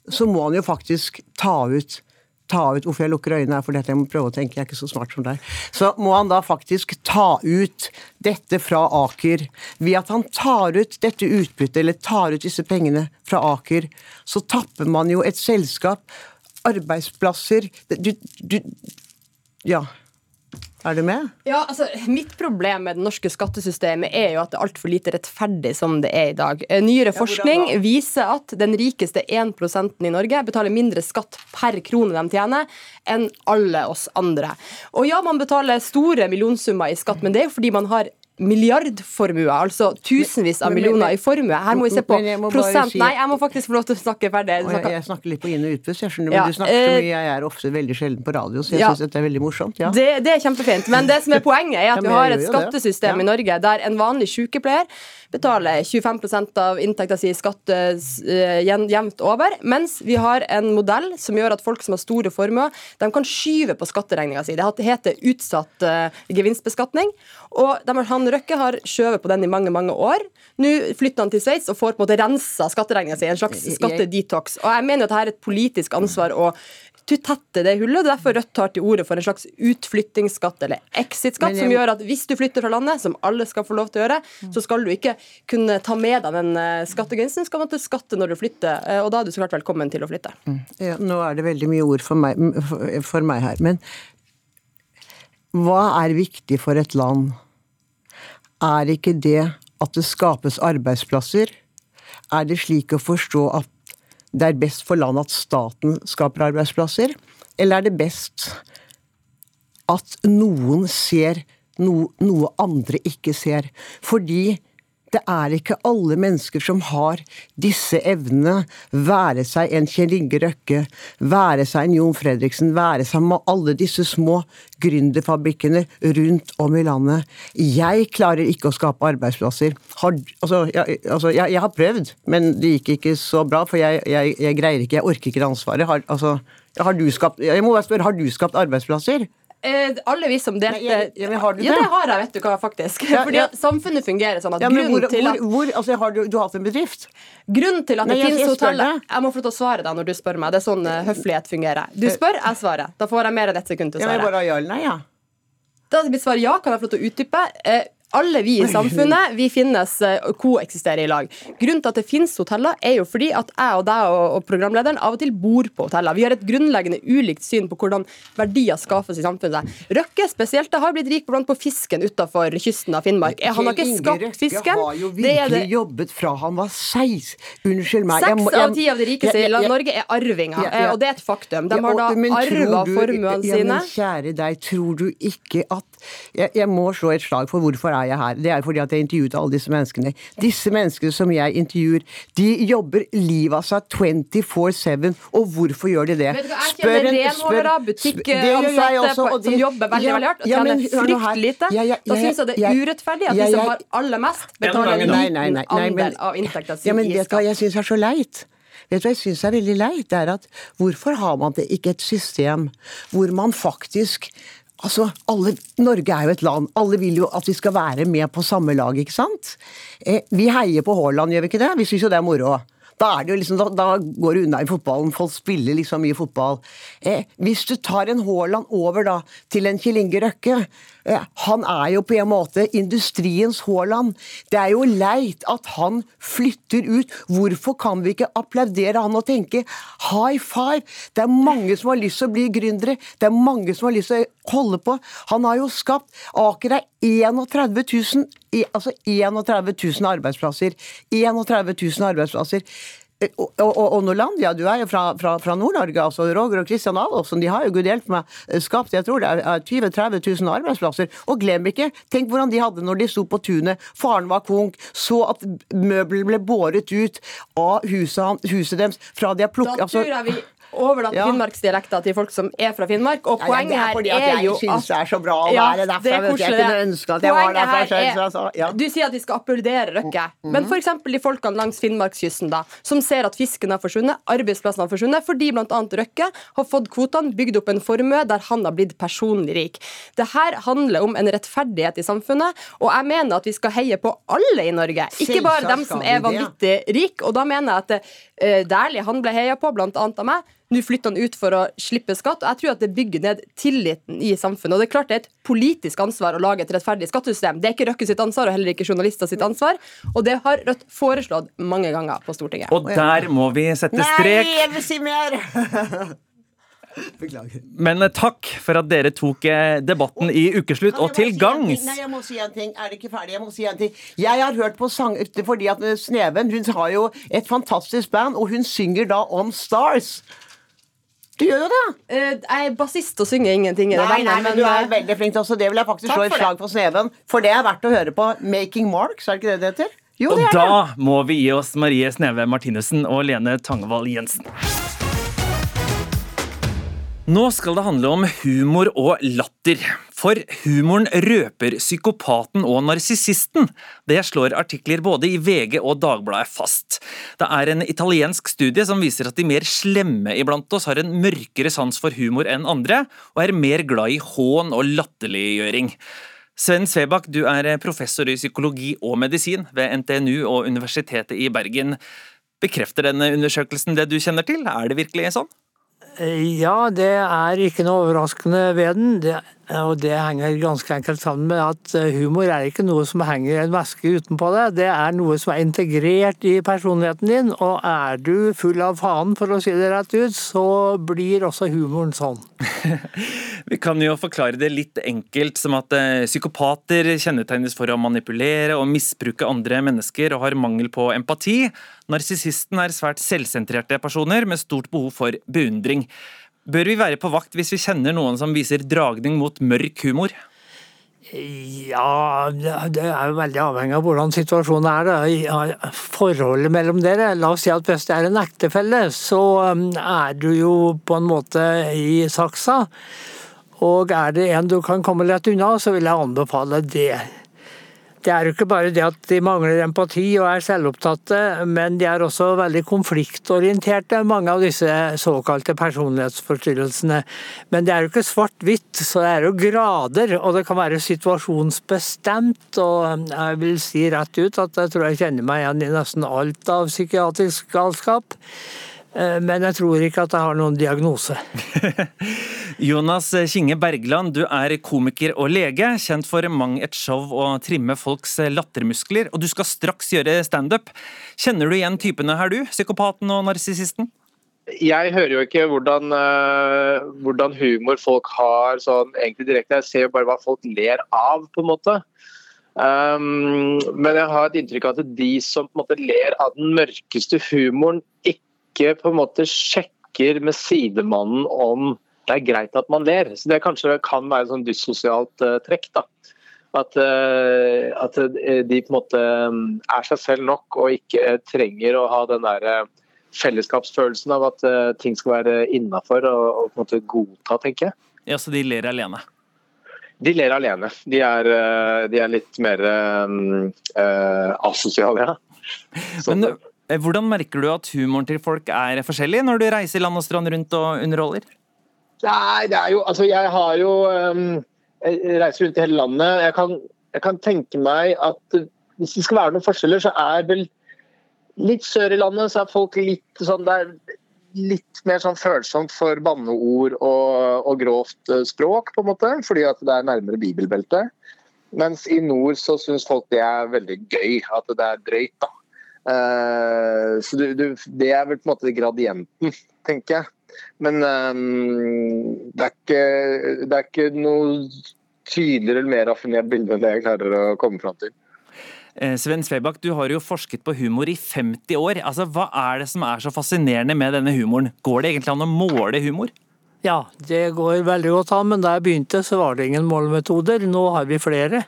så må han jo faktisk ta ut ta ut Hvorfor jeg lukker øynene, er fordi jeg må prøve å tenke, jeg er ikke så smart som deg. Så må han da faktisk ta ut dette fra Aker. Ved at han tar ut dette utbyttet, eller tar ut disse pengene fra Aker, så tapper man jo et selskap, arbeidsplasser du, du, Ja. Er du med? Ja, altså, Mitt problem med det norske skattesystemet er jo at det er altfor lite rettferdig som det er i dag. Eh, nyere forskning viser at den rikeste 1% i Norge betaler mindre skatt per krone de tjener, enn alle oss andre. Og ja, man betaler store millionsummer i skatt, men det er jo fordi man har milliardformue, altså tusenvis av millioner i formue. Her må vi se på prosent Nei, jeg må faktisk få lov til å snakke ferdig. Jeg, jeg, snakker litt på inn- og utpust, jeg skjønner, men ja, du snakker så mye. Jeg er ofte veldig sjelden på radio, så jeg ja, syns dette er veldig morsomt. Ja. Det, det, er kjempefint. Men det som er poenget, er at vi har et skattesystem i Norge der en vanlig sykepleier betaler 25% av inntekta si i skatt uh, jevnt over, mens vi har en modell som gjør at folk som har store formuer, de kan skyve på skatteregninga si. Det heter utsatt uh, gevinstbeskatning. Og de, han Røkke har skjøvet på den i mange mange år. Nå flytter han til Sveits og får på en måte rensa skatteregninga si. En slags skattedetox. Og jeg mener at dette er et politisk ansvar å tette det hullet. og Derfor Rødt tar til orde for en slags utflyttingsskatt eller exit-skatt, som gjør at hvis du flytter fra landet, som alle skal få lov til å gjøre, så skal du ikke kunne ta med deg den eh, skattegrensen. Skal man til skatte når du flytter, eh, og da er du så klart velkommen til å flytte. Mm. Ja, nå er det veldig mye ord for meg, for meg her. Men hva er viktig for et land? Er ikke det at det skapes arbeidsplasser? Er det slik å forstå at det er best for landet at staten skaper arbeidsplasser? Eller er det best at noen ser noe, noe andre ikke ser? Fordi det er ikke alle mennesker som har disse evnene. Være seg en Kjell Inge Røkke, være seg en Jon Fredriksen, være seg med alle disse små gründerfabrikkene rundt om i landet. Jeg klarer ikke å skape arbeidsplasser. Har, altså, jeg, altså, jeg, jeg, har prøvd, men det gikk ikke så bra, for jeg, jeg greier ikke, jeg orker ikke det ansvaret. Har, altså, har du skapt, jeg må bare spørre, har du skapt arbeidsplasser? Eh, alle vi som delte Ja, ja, har du det? Ja, det har jeg, vet du hva, faktisk. Ja, Fordi ja. samfunnet fungerer sånn at ja, grunnen hvor, til at hvor, hvor, altså, Har du, du har hatt en bedrift? Grunnen til at Nei, det finnes hoteller Jeg må få til å svare deg når du spør meg. Det er sånn uh, høflighet fungerer. Du spør, jeg svarer. Da får jeg mer enn ett sekund til å svare. Ja, men bare ja eller nei, ja. Da blir svaret ja. Kan jeg få lov til å utdype? Eh, alle vi i samfunnet vi finnes uh, koeksisterer i lag. Grunnen til at det finnes hoteller, er jo fordi at jeg og deg og, og programlederen av og til bor på hoteller. Vi har et grunnleggende ulikt syn på hvordan verdier skapes i samfunnet. Røkke spesielt har blitt rik blant på fisken utafor kysten av Finnmark. Han har ikke skapt fisken. Røkke har jo virkelig jobbet fra han var seis. Unnskyld meg. Seks av ti av de rikeste i Norge er arvinger, ja. og det er et faktum. De har da arva formuene sine. Men kjære deg, tror du ikke at jeg, jeg må slå et slag for hvorfor er jeg her. Det er fordi at jeg intervjuet alle disse menneskene. Disse menneskene som jeg intervjuer, de jobber livet av seg 24-7. Og hvorfor gjør de det? Vet du Jeg kjenner renholdere, butikkansatte som jobber veldig veldig hardt og tjener ja, fryktelig lite. Ja, ja, da syns jeg det er urettferdig at de som har aller mest, betaler en liten andel av inntekta si i skatt. Jeg syns det er så leit. Vet du hva jeg syns er veldig leit? Det er at hvorfor har man det ikke et system hvor man faktisk Altså, alle, Norge er jo et land. Alle vil jo at vi skal være med på samme lag, ikke sant? Eh, vi heier på Haaland, gjør vi ikke det? Vi syns jo det er moro. Da, er det jo liksom, da, da går det unna i fotballen. Folk spiller liksom mye fotball. Eh, hvis du tar en Haaland over da til en Kjell Inge Røkke Han er jo på en måte industriens Haaland. Det er jo leit at han flytter ut. Hvorfor kan vi ikke applaudere han og tenke high five? Det er mange som har lyst til å bli gründere. Det er mange som har lyst til å holde på. Han har jo skapt Aker er 31 000 altså 31 000 arbeidsplasser. 31 000 arbeidsplasser. Eh, Og, og, og Norlandia, du er jo fra, fra, fra Nord-Norge. altså Roger og Kristian Adolfsen de har jo gud hjelpe meg eh, skapt jeg tror det er er 20 000-30 000 arbeidsplasser. Og glem ikke, tenk hvordan de hadde når de sto på tunet. Faren var konk, så at møbler ble båret ut av huset, huset deres fra de har plukket Da vi Ja. finnmarksdialekter til folk som er fra Finnmark. Og Ja, ja, poenget det er her fordi at jeg jo synes det er så bra å være derfra, det er. Jeg kunne ønske at jeg var Poenget derfra selv, så ja. Du sier at vi skal applaudere Røkke. Mhm. Men f.eks. de folkene langs Finnmarkskysten da, som ser at fisken har forsvunnet, arbeidsplassene har forsvunnet, fordi bl.a. Røkke har fått kvotene, bygd opp en formue der han har blitt personlig rik. Det her handler om en rettferdighet i samfunnet, og jeg mener at vi skal heie på alle i Norge. Ikke bare dem som er vanvittig rike. Og da mener jeg at uh, Dæhlie han ble heia på, bl.a. av meg. Nå flytter han ut for å slippe skatt, og jeg tror at det bygger ned tilliten i samfunnet. Og det er klart det er et politisk ansvar å lage et rettferdig skattesystem. Det er ikke Røkke sitt ansvar, og heller ikke journalister sitt ansvar. Og det har Rødt foreslått mange ganger på Stortinget. Og der må vi sette strek. Nei, jeg vil si mer! Beklager. Men eh, takk for at dere tok eh, debatten i ukeslutt og til gangs. Nei, jeg må si en ting. Er det ikke ferdig? Jeg må si en ting. Jeg har hørt på sang fordi at Sneven hun har jo et fantastisk band, og hun synger da om Stars. Du gjør jo det. Uh, jeg er bassist og synger ingenting Nei, det Nei, nei, men du er eh, veldig flink til også. Det vil jeg faktisk slå et slag for Sneven. For det er verdt å høre på. Making Marks, er det ikke det det heter? Jo, Og det er det. da må vi gi oss Marie Sneve Martinussen og Lene Tangvall Jensen. Nå skal det handle om humor og latter. For humoren røper psykopaten og narsissisten. Det slår artikler både i VG og Dagbladet fast. Det er en italiensk studie som viser at de mer slemme iblant oss har en mørkere sans for humor enn andre, og er mer glad i hån og latterliggjøring. Sven Svebakk, du er professor i psykologi og medisin ved NTNU og Universitetet i Bergen. Bekrefter denne undersøkelsen det du kjenner til? Er det virkelig sånn? Ja, det er ikke noe overraskende ved den. Det, og det henger ganske enkelt sammen med at eh, humor er ikke noe som henger en maske utenpå deg, Det er noe som er integrert i personligheten din. Og er du full av faen, for å si det rett ut, så blir også humoren sånn. Vi kan jo forklare det litt enkelt som at eh, psykopater kjennetegnes for å manipulere og misbruke andre mennesker og har mangel på empati. Narsissisten er svært selvsentrerte personer med stort behov for beundring. Bør vi være på vakt hvis vi kjenner noen som viser dragning mot mørk humor? Ja, det er jo veldig avhengig av hvordan situasjonen er. Da. Forholdet mellom dere. La oss si at hvis det er en ektefelle, så um, er du jo på en måte i saksa. Og er det en du kan komme lett unna, så vil jeg anbefale det. Det er jo ikke bare det at de mangler empati og er selvopptatte, men de er også veldig konfliktorienterte, mange av disse såkalte personlighetsforstyrrelsene. Men det er jo ikke svart-hvitt, så det er jo grader, og det kan være situasjonsbestemt. Og jeg vil si rett ut at jeg tror jeg kjenner meg igjen i nesten alt av psykiatrisk galskap. Eh, Men jeg tror ikke at jeg har noen diagnose. Jonas Kinge Bergland, du er komiker og lege, kjent for mang et show og trimme folks lattermuskler, og du skal straks gjøre standup. Kjenner du igjen typene her, du? Psykopaten og narsissisten? Jeg hører jo ikke hvordan, eh, hvordan humor folk har sånn egentlig direkte. Jeg ser jo bare hva folk ler av, på en måte. Um, men jeg har et inntrykk av at de som på en måte ler av den mørkeste humoren, ikke på en måte sjekker med sidemannen om det er greit at man ler. Så Det kanskje kan være et sånn dyssosialt uh, trekk. da. At, uh, at eh, de på en måte mm, er seg selv nok og ikke trenger å ha den der eh, fellesskapsfølelsen av at eh, ting skal være innafor og, og på en måte godta, tenker jeg. Ja, Så de ler alene? De ler alene. De er, eh, de er litt mer eh, asosiale, ja. Men eh, hvordan merker du at humoren til folk er forskjellig når du reiser land og strand rundt og underholder? Nei, det er jo Altså, jeg har jo Jeg reiser rundt i hele landet. Jeg kan, jeg kan tenke meg at uh, hvis det skal være noen forskjeller, så er vel litt sør i landet så er folk litt sånn Det er litt mer sånn følsomt for banneord og, og grovt språk, på en måte, fordi at det er nærmere bibelbeltet. Mens i nord så syns folk det er veldig gøy, at det er drøyt, da. Eh, så du, du, det er vel på en måte gradienten, tenker jeg. Men um, det, er ikke, det er ikke noe tydeligere eller mer raffinert bilde enn det jeg klarer å komme fram til. Eh, Sven Svebakk, du har jo forsket på humor i 50 år. Altså, Hva er det som er så fascinerende med denne humoren? Går det egentlig an å måle humor? Ja, det går veldig godt an, men da jeg begynte så var det ingen målemetoder. Nå har vi flere.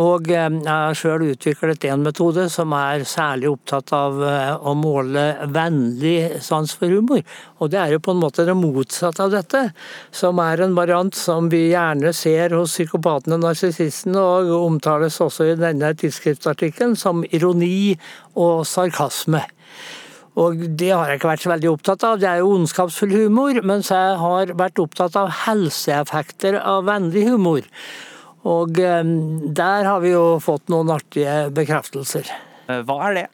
Og eh, jeg har sjøl utviklet en metode som er særlig opptatt av eh, å måle vennlig sans for humor. Og det er jo på en måte det motsatte av dette, som er en variant som vi gjerne ser hos psykopatene og narsissistene, og omtales også i denne tidsskriftsartikkelen som ironi og sarkasme. Og det har jeg ikke vært så veldig opptatt av. Det er jo ondskapsfull humor, mens jeg har vært opptatt av helseeffekter av vennlig humor. Og eh, der har vi jo fått noen artige bekreftelser. Eh, hva er det?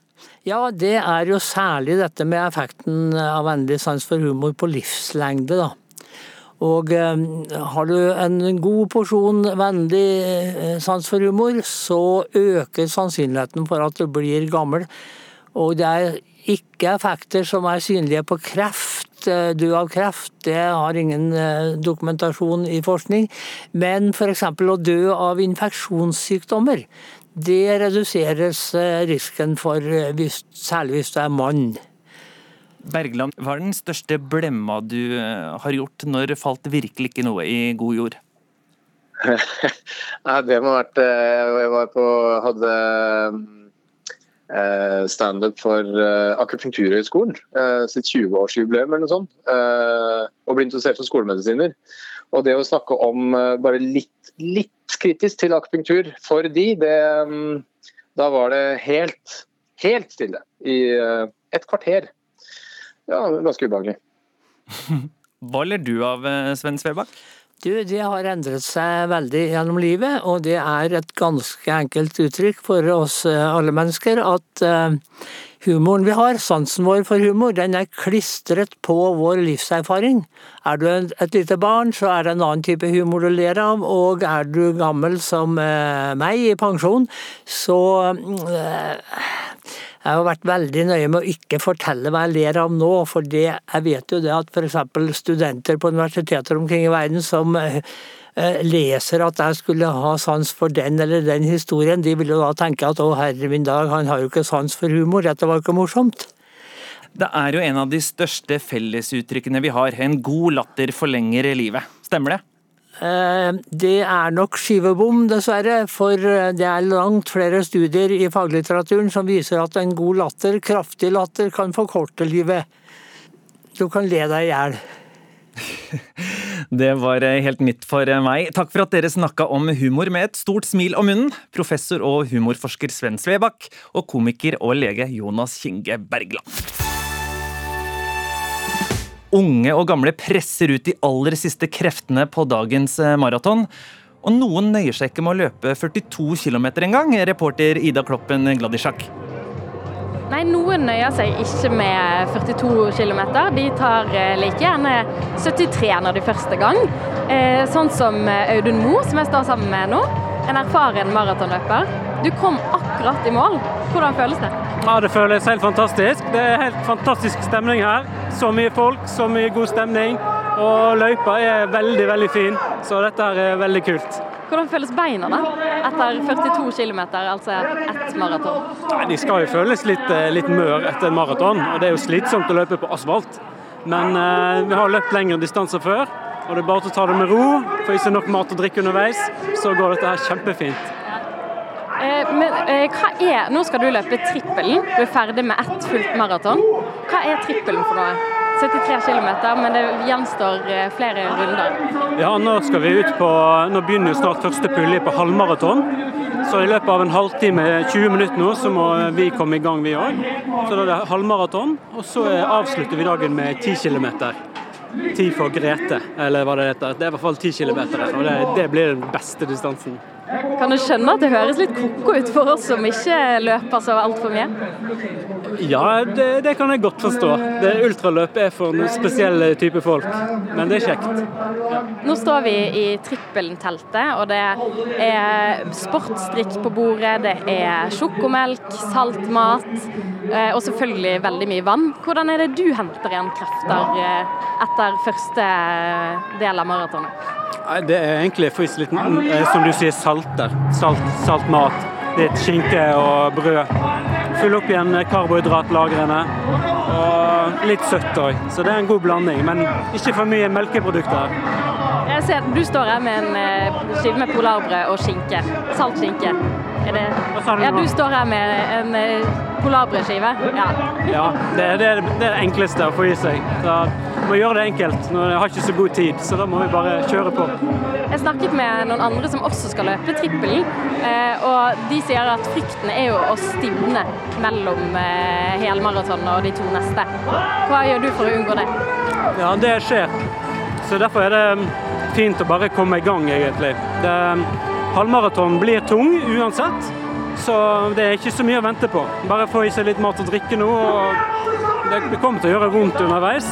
Ja, det er jo særlig dette med effekten av vennlig sans for humor på livslengde, da. Og eh, har du en god porsjon vennlig sans for humor, så øker sannsynligheten for at du blir gammel. Og det er ikke effekter som er synlige på kreft. Død av kreft, det har ingen dokumentasjon i forskning. Men f.eks. å dø av infeksjonssykdommer, det reduseres risken for, særlig hvis du er mann. Bergland, hva er den største blemma du har gjort? Når falt virkelig ikke noe i god jord? Nei, det må ha vært Jeg var på hadde standup for Akupunkturhøgskolen sitt 20-årsjubileum eller noe sånt. Og ble interessert som skolemedisiner. Og det å snakke om bare litt, litt kritisk til akupunktur for de, det, da var det helt, helt stille i et kvarter. Ja, ganske ubehagelig. Hva ler du av, Sven Svebakk? Du, det har endret seg veldig gjennom livet, og det er et ganske enkelt uttrykk for oss alle mennesker at humoren vi har, sansen vår for humor, den er klistret på vår livserfaring. Er du et lite barn, så er det en annen type humor du ler av, og er du gammel som meg i pensjon, så jeg har vært veldig nøye med å ikke fortelle hva jeg ler av nå, for det, jeg vet jo det at f.eks. studenter på universiteter omkring i verden som leser at jeg skulle ha sans for den eller den historien, de vil jo da tenke at å herre min dag, han har jo ikke sans for humor, dette var jo ikke morsomt. Det er jo en av de største fellesuttrykkene vi har. En god latter forlenger livet. Stemmer det? Det er nok skivebom, dessverre. For det er langt flere studier i faglitteraturen som viser at en god latter, kraftig latter, kan forkorte livet. Du kan le deg i hjel. Det var helt nytt for meg. Takk for at dere snakka om humor med et stort smil om munnen. Professor og humorforsker Sven Svebakk og komiker og lege Jonas Kinge Bergland. Unge og gamle presser ut de aller siste kreftene på dagens maraton. Og noen nøyer seg ikke med å løpe 42 km engang, reporter Ida Kloppen Gladisjak. Nei, noen nøyer seg ikke med 42 km. De tar like gjerne 73 når de første gang. Sånn som Audun Moe, som jeg står sammen med nå. En erfaren maratonløper. Du kom akkurat i mål. Hvordan føles det? Ja, Det føles helt fantastisk. Det er helt fantastisk stemning her. Så mye folk, så mye god stemning. Og løypa er veldig, veldig fin, så dette her er veldig kult. Hvordan føles beina da, etter 42 km, altså ett maraton? Nei, De skal jo føles litt, litt mør etter en maraton, og det er jo slitsomt å løpe på asfalt. Men eh, vi har løpt lengre distanser før, og det er bare å ta det med ro. Får seg nok mat og drikke underveis, så går dette her kjempefint. Eh, men eh, hva er Nå skal du løpe trippelen. Du er ferdig med ett fullt maraton. Hva er trippelen for noe? 73 km, men det gjenstår flere runder. Ja, nå skal vi ut på Nå begynner jo snart første pulje på halvmaraton. Så i løpet av en halvtime, 20 minutter nå, så må vi komme i gang, vi òg. Så da er det halvmaraton, og så avslutter vi dagen med 10 km. Ti for Grete, eller hva det heter. Det er i hvert fall 10 km, og det, det blir den beste distansen. Kan du skjønne at det høres litt ko-ko ut for oss som ikke løper så altfor mye? Ja, det, det, kan jeg godt forstå. Det Ultraløp er for noen spesielle type folk, men det er kjekt. Nå står vi i trippelen-teltet, og det er sportsdrikk på bordet, det er sjokomelk, saltmat og selvfølgelig veldig mye vann. Hvordan er det du henter igjen krefter etter første del av maratonet? Det er egentlig litt, som du sier, salter. Salt, salt mat. litt skinke og brød. Fylle opp igjen karbohydratlagrene. Og litt søtt òg. Så det er en god blanding. Men ikke for mye melkeprodukter. Jeg ser, du står her med en eh, skive med polarbrød og skinke. Salt skinke. Er det Ja, du står her med en eh, polarbrødskive. Ja. Ja, det, er- det, det er det enkleste å få i seg. Så må gjøre det enkelt. Når jeg har ikke så god tid, så da må vi bare kjøre på. Jeg snakket med noen andre som også skal løpe trippelen, eh, og de sier at frykten er jo å stivne mellom eh, helmaraton og de to neste. Hva gjør du for å unngå det? Ja, det skjer. Så derfor er det mm, fint å bare komme i gang, egentlig. Det, halvmaraton blir tung uansett, så det er ikke så mye å vente på. Bare få i seg litt mat og drikke nå, og det kommer til å gjøre vondt underveis.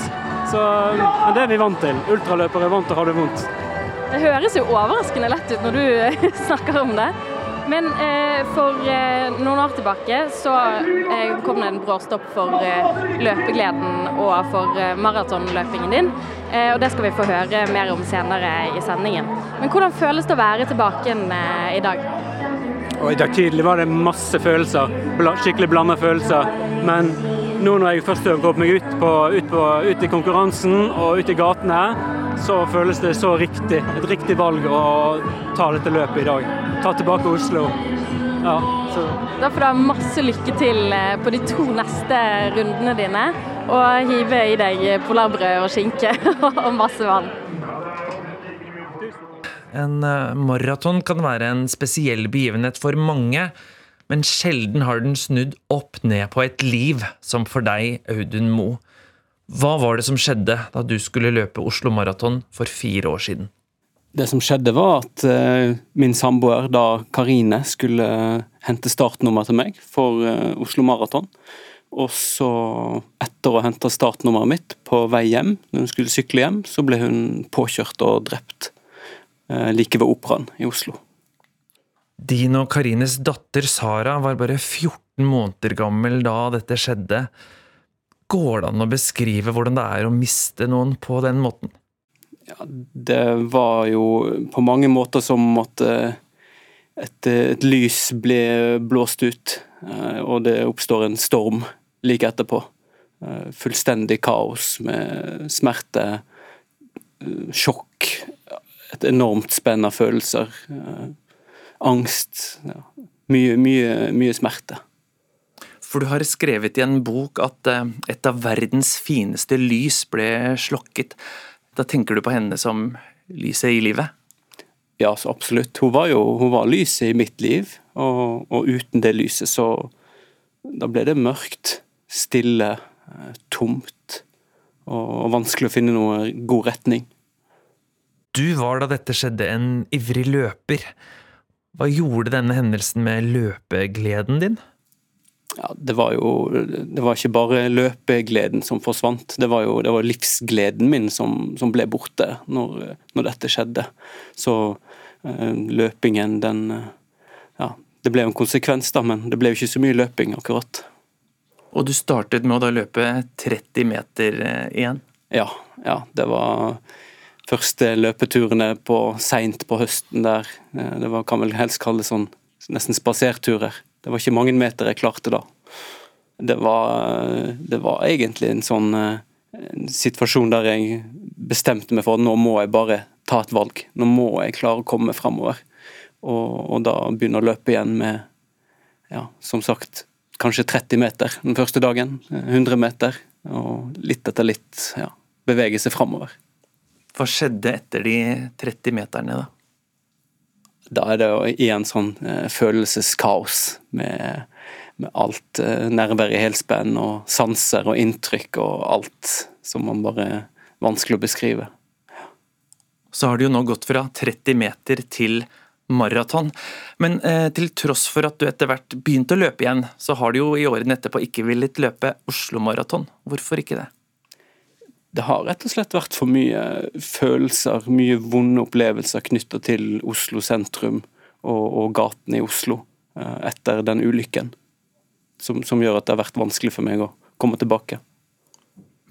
Så, men det er vi vant til. Ultraløpere er vant til å ha det vondt. Det høres jo overraskende lett ut når du eh, snakker om det. Men eh, for eh, noen år tilbake så eh, kom det en bråstopp for eh, løpegleden og for eh, maratonløpingen din. Og det skal vi få høre mer om senere i sendingen. Men hvordan føles det å være tilbake i dag? Og I dag tidlig var det masse følelser, skikkelig blanda følelser. Men nå når jeg først har kommet meg ut, på, ut, på, ut i konkurransen og ut i gatene, så føles det så riktig. Et riktig valg å ta dette løpet i dag. Ta tilbake Oslo. Ja, så Da får du ha masse lykke til eh, på de to neste rundene dine. Og hive i deg polarbrød og skinke og masse vann. En eh, maraton kan være en spesiell begivenhet for mange, men sjelden har den snudd opp ned på et liv, som for deg, Audun Moe. Hva var det som skjedde da du skulle løpe Oslo Maraton for fire år siden? Det som skjedde, var at eh, min samboer, da Karine, skulle hente startnummer til meg for eh, Oslo Maraton. Og så, etter å hente startnummeret mitt på vei hjem, når hun skulle sykle hjem, så ble hun påkjørt og drept eh, like ved Operaen i Oslo. Din og Karines datter Sara var bare 14 måneder gammel da dette skjedde. Går det an å beskrive hvordan det er å miste noen på den måten? Det var jo på mange måter som at eh, et, et lys ble blåst ut, eh, og det oppstår en storm like etterpå. Eh, Fullstendig kaos med smerte, eh, sjokk, et enormt spenn av følelser. eh, Angst. Ja. Mye, mye, mye smerte. For du har skrevet i en bok at eh, et av verdens fineste lys ble slokket. Da tenker du på henne som lyset i livet? Ja, så absolutt. Hun var jo hun var lyset i mitt liv, og, og uten det lyset så Da ble det mørkt, stille, eh, tomt og, vanskelig å finne noe god retning. Du var da dette skjedde en ivrig løper. Hva gjorde denne hendelsen med løpegleden din? Ja, det var jo Det var ikke bare løpegleden som forsvant, det var jo det var livsgleden min som, som ble borte når, når dette skjedde. Så eh, løpingen, den eh, Ja, det ble jo en konsekvens, da, men det ble jo ikke så mye løping, akkurat. Og du startet med å da løpe 30 meter eh, igjen? Ja, ja. Det var første løpeturene på seint på høsten der. Eh, Det var, kan vel helst kalles sånn nesten spaserturer. Det var ikke mange meter jeg klarte da. Det var, det var egentlig en sånn eh, en situasjon der jeg bestemte meg for at nå må jeg bare ta et valg. Nå må jeg klare å komme fremover. Og, og da begynne å løpe igjen med, ja, som sagt, kanskje 30 meter den første dagen. 100 meter. Og litt etter litt ja, bevege seg fremover. Hva skjedde etter de 30 meterne, da? Da er det jo igjen sånn eh, følelseskaos med, med alt eh, nerver i helspenn og sanser og inntrykk og alt som man bare er vanskelig å beskrive. Så har du jo nå gått fra 30 meter til maraton. Men eh, til tross for at du etter hvert begynte å løpe igjen, så har du jo i årene etterpå ikke villet løpe Oslo Maraton. Hvorfor ikke det? Det har rett og slett vært for mye følelser, mye vonde opplevelser knytta til Oslo sentrum og, og gatene i Oslo eh, etter den ulykken. Som, som gjør at det har vært vanskelig for meg å komme tilbake.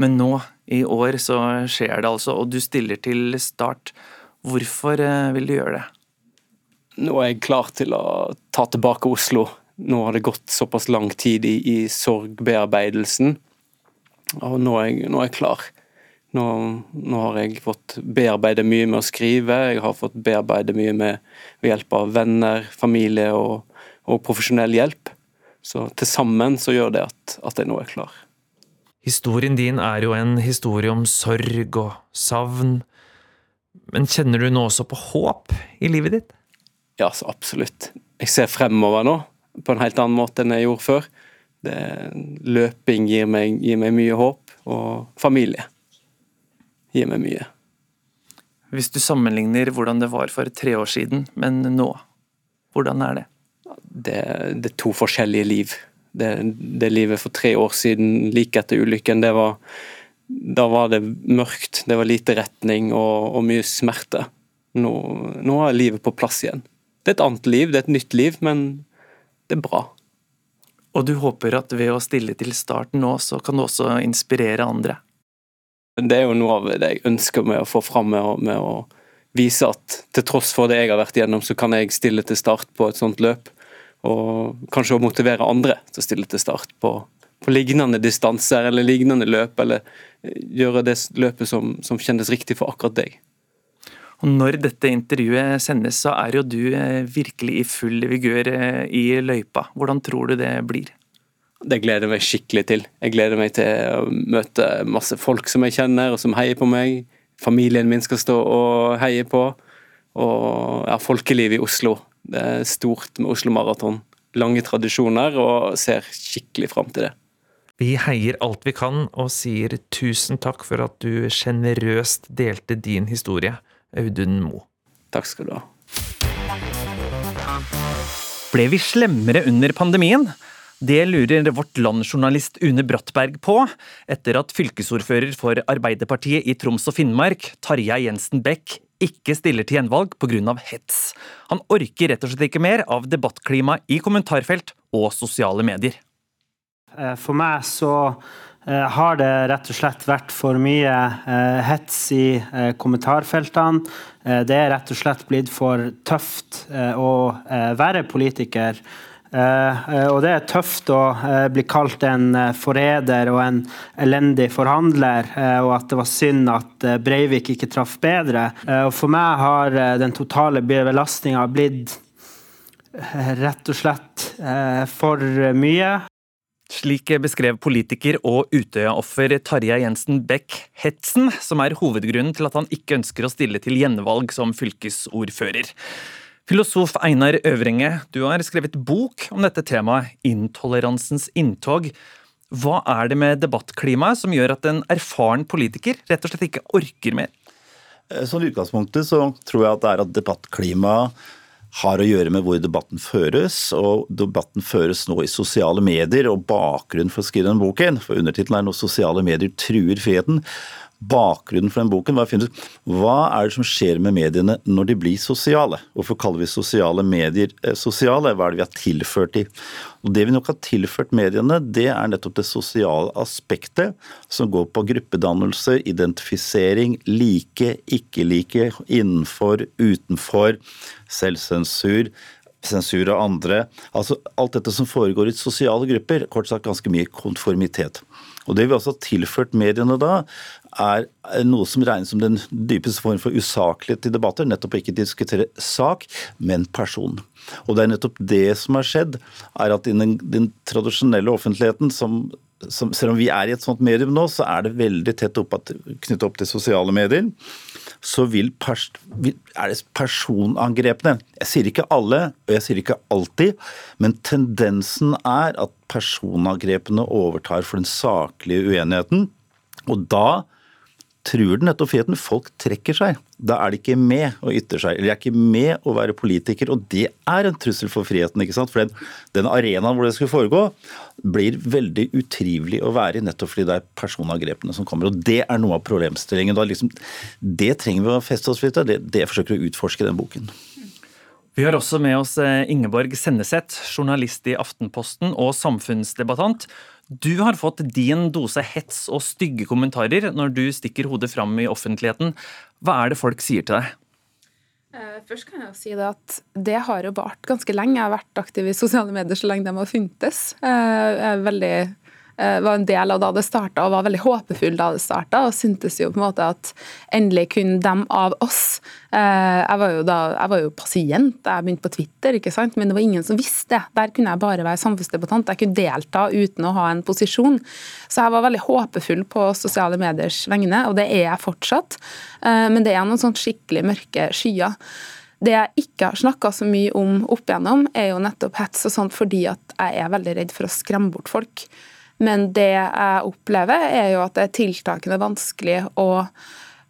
Men nå, i år, så skjer det altså, og du stiller til start. Hvorfor eh, vil du gjøre det? nå er jeg klar til å ta tilbake Oslo. Nå har det gått såpass lang tid i, i sorgbearbeidelsen, og nå er, jeg, nå er jeg klar. Nå, nå, har jeg fått bearbeide mye med å skrive, jeg har fått bearbeide mye med, ved hjelp av venner, familie og, og profesjonell hjelp. Så til sammen så gjør det at, at jeg nå er klar. Historien din er jo en historie om sorg og savn. Men kjenner du nå også på håp i livet ditt? Ja, så absolutt. Jeg ser fremover nå på en helt annen måte enn jeg gjorde før. Det, løping gir meg, gir meg mye håp, og familie gir meg mye. Hvis du sammenligner hvordan det var for tre år siden, men nå, hvordan er det? Det, det er to forskjellige liv. Det, det, livet for tre år siden, like etter ulykken, det var Da var det mørkt, det var lite retning og, og mye smerte. Nå, nå er livet på plass igjen. Det er et annet liv, det er et nytt liv, men det er bra. Og du håper at ved å stille til start nå, så kan du også inspirere andre? Det er jo noe av det jeg ønsker med å få fram med å, med å vise at til tross for det jeg har vært igjennom, så kan jeg stille til start på et sånt løp. Og kanskje å motivere andre til å stille til start på, på lignende distanser eller lignende løp, eller gjøre det løpet som, som kjennes riktig for akkurat deg. Og Når dette intervjuet sendes, så er jo du eh, virkelig i full vigør eh, i løypa. Hvordan tror du det blir? Det gleder jeg meg skikkelig til. Jeg gleder meg til å møte masse folk som jeg kjenner og som heier på meg. Familien min skal stå og heie på. Og ja, folkelivet i Oslo. Det er stort med Oslo Maraton. Lange tradisjoner, og ser skikkelig fram til det. Vi heier alt vi kan, og sier tusen takk for at du sjenerøst delte din historie, Audun Mo. Takk skal du ha. Ble vi slemmere under pandemien? Det lurer vårt landjournalist Une Brattberg på, etter at fylkesordfører for Arbeiderpartiet i Troms og Finnmark, Tarjei Jensen Beck, ikke stiller til gjenvalg pga. hets. Han orker rett og slett ikke mer av debattklimaet i kommentarfelt og sosiale medier. Eh, for meg så eh, har det rett og slett vært for mye eh, hets i kommentarfeltene. Det er rett og slett blitt for tøft å være politiker. Uh, og det er tøft å uh, bli kalt en forræder og en elendig forhandler, og at det var synd at Breivik ikke traff bedre. og for meg har den totale belastninga blitt rett og slett for mye. Slik beskrev politiker og Utøya-offer Tarjei Jensen Beck hetsen, som er hovedgrunnen til at han ikke ønsker å stille til gjenvalg som fylkesordfører. Filosof Einar Øvrenge, du har skrevet bok om dette temaet, intoleransens inntog. Hva er det med debattklimaet som gjør at en erfaren politiker rett og slett ikke orker mer? Som sånn utgangspunktet så tror jeg at det er at debattklimaet har å gjøre med hvor debatten føres, og debatten føres nå i sosiale medier. og Bakgrunnen for å skrive den boken, for undertittelen er 'Når sosiale medier truer friheten', bakgrunnen for den boken var å finne ut hva er det som skjer med mediene når de blir sosiale. Hvorfor kaller vi sosiale medier eh, sosiale? Hva er det vi har tilført de? Og Det vi nok har tilført mediene, det er nettopp det sosiale aspektet som går på gruppedannelse, identifisering, like, ikke like, innenfor, utenfor, selvsensur sensur av andre. Altså alt dette som foregår i sosiale grupper. Kort sagt ganske mye konformitet. Og Det vi også har tilført mediene da, er noe som regnes som den dypeste form for usaklighet i debatter. Nettopp ikke diskutere sak, men person. Og det er nettopp det som har skjedd, er at i den, den tradisjonelle offentligheten, som, som, selv om vi er i et sånt medium nå, så er det veldig tett opp knyttet opp til sosiale medier. Så vil pers, er det personangrepene Jeg sier ikke alle, og jeg sier ikke alltid, men tendensen er at personangrepene overtar for den saklige uenigheten. Og da truer den nettopp friheten. Folk trekker seg. Da er de ikke med å ytre seg, eller de er ikke med å være politiker. Og det er en trussel for friheten. ikke sant? For den, den arenaen hvor det skulle foregå, blir veldig utrivelig å være i, nettopp fordi det er personangrepene som kommer. Og det er noe av problemstillingen. Liksom, det trenger vi å feste oss litt av. Det, det forsøker å utforske i den boken. Vi har også med oss eh, Ingeborg Senneset, journalist i Aftenposten og samfunnsdebattant. Du har fått din dose hets og stygge kommentarer når du stikker hodet fram i offentligheten. Hva er det folk sier til deg? Eh, først kan jeg si det at det har jo vart ganske lenge. Jeg har vært aktiv i sosiale medier så lenge de har funtes. Eh, jeg er veldig var en del av da det starta og var veldig håpefull da det starta. Og syntes jo på en måte at endelig kunne dem av oss eh, Jeg var jo, da, jeg var jo pasient jeg begynte på Twitter, ikke sant? men det var ingen som visste. Der kunne jeg bare være samfunnsdebattant. Jeg kunne delta uten å ha en posisjon. Så jeg var veldig håpefull på sosiale mediers vegne, og det er jeg fortsatt. Eh, men det er noen sånn skikkelig mørke skyer. Det jeg ikke har snakka så mye om opp igjennom, er jo nettopp hets og sånt fordi at jeg er veldig redd for å skremme bort folk. Men det jeg opplever, er jo at det er tiltakende vanskelig å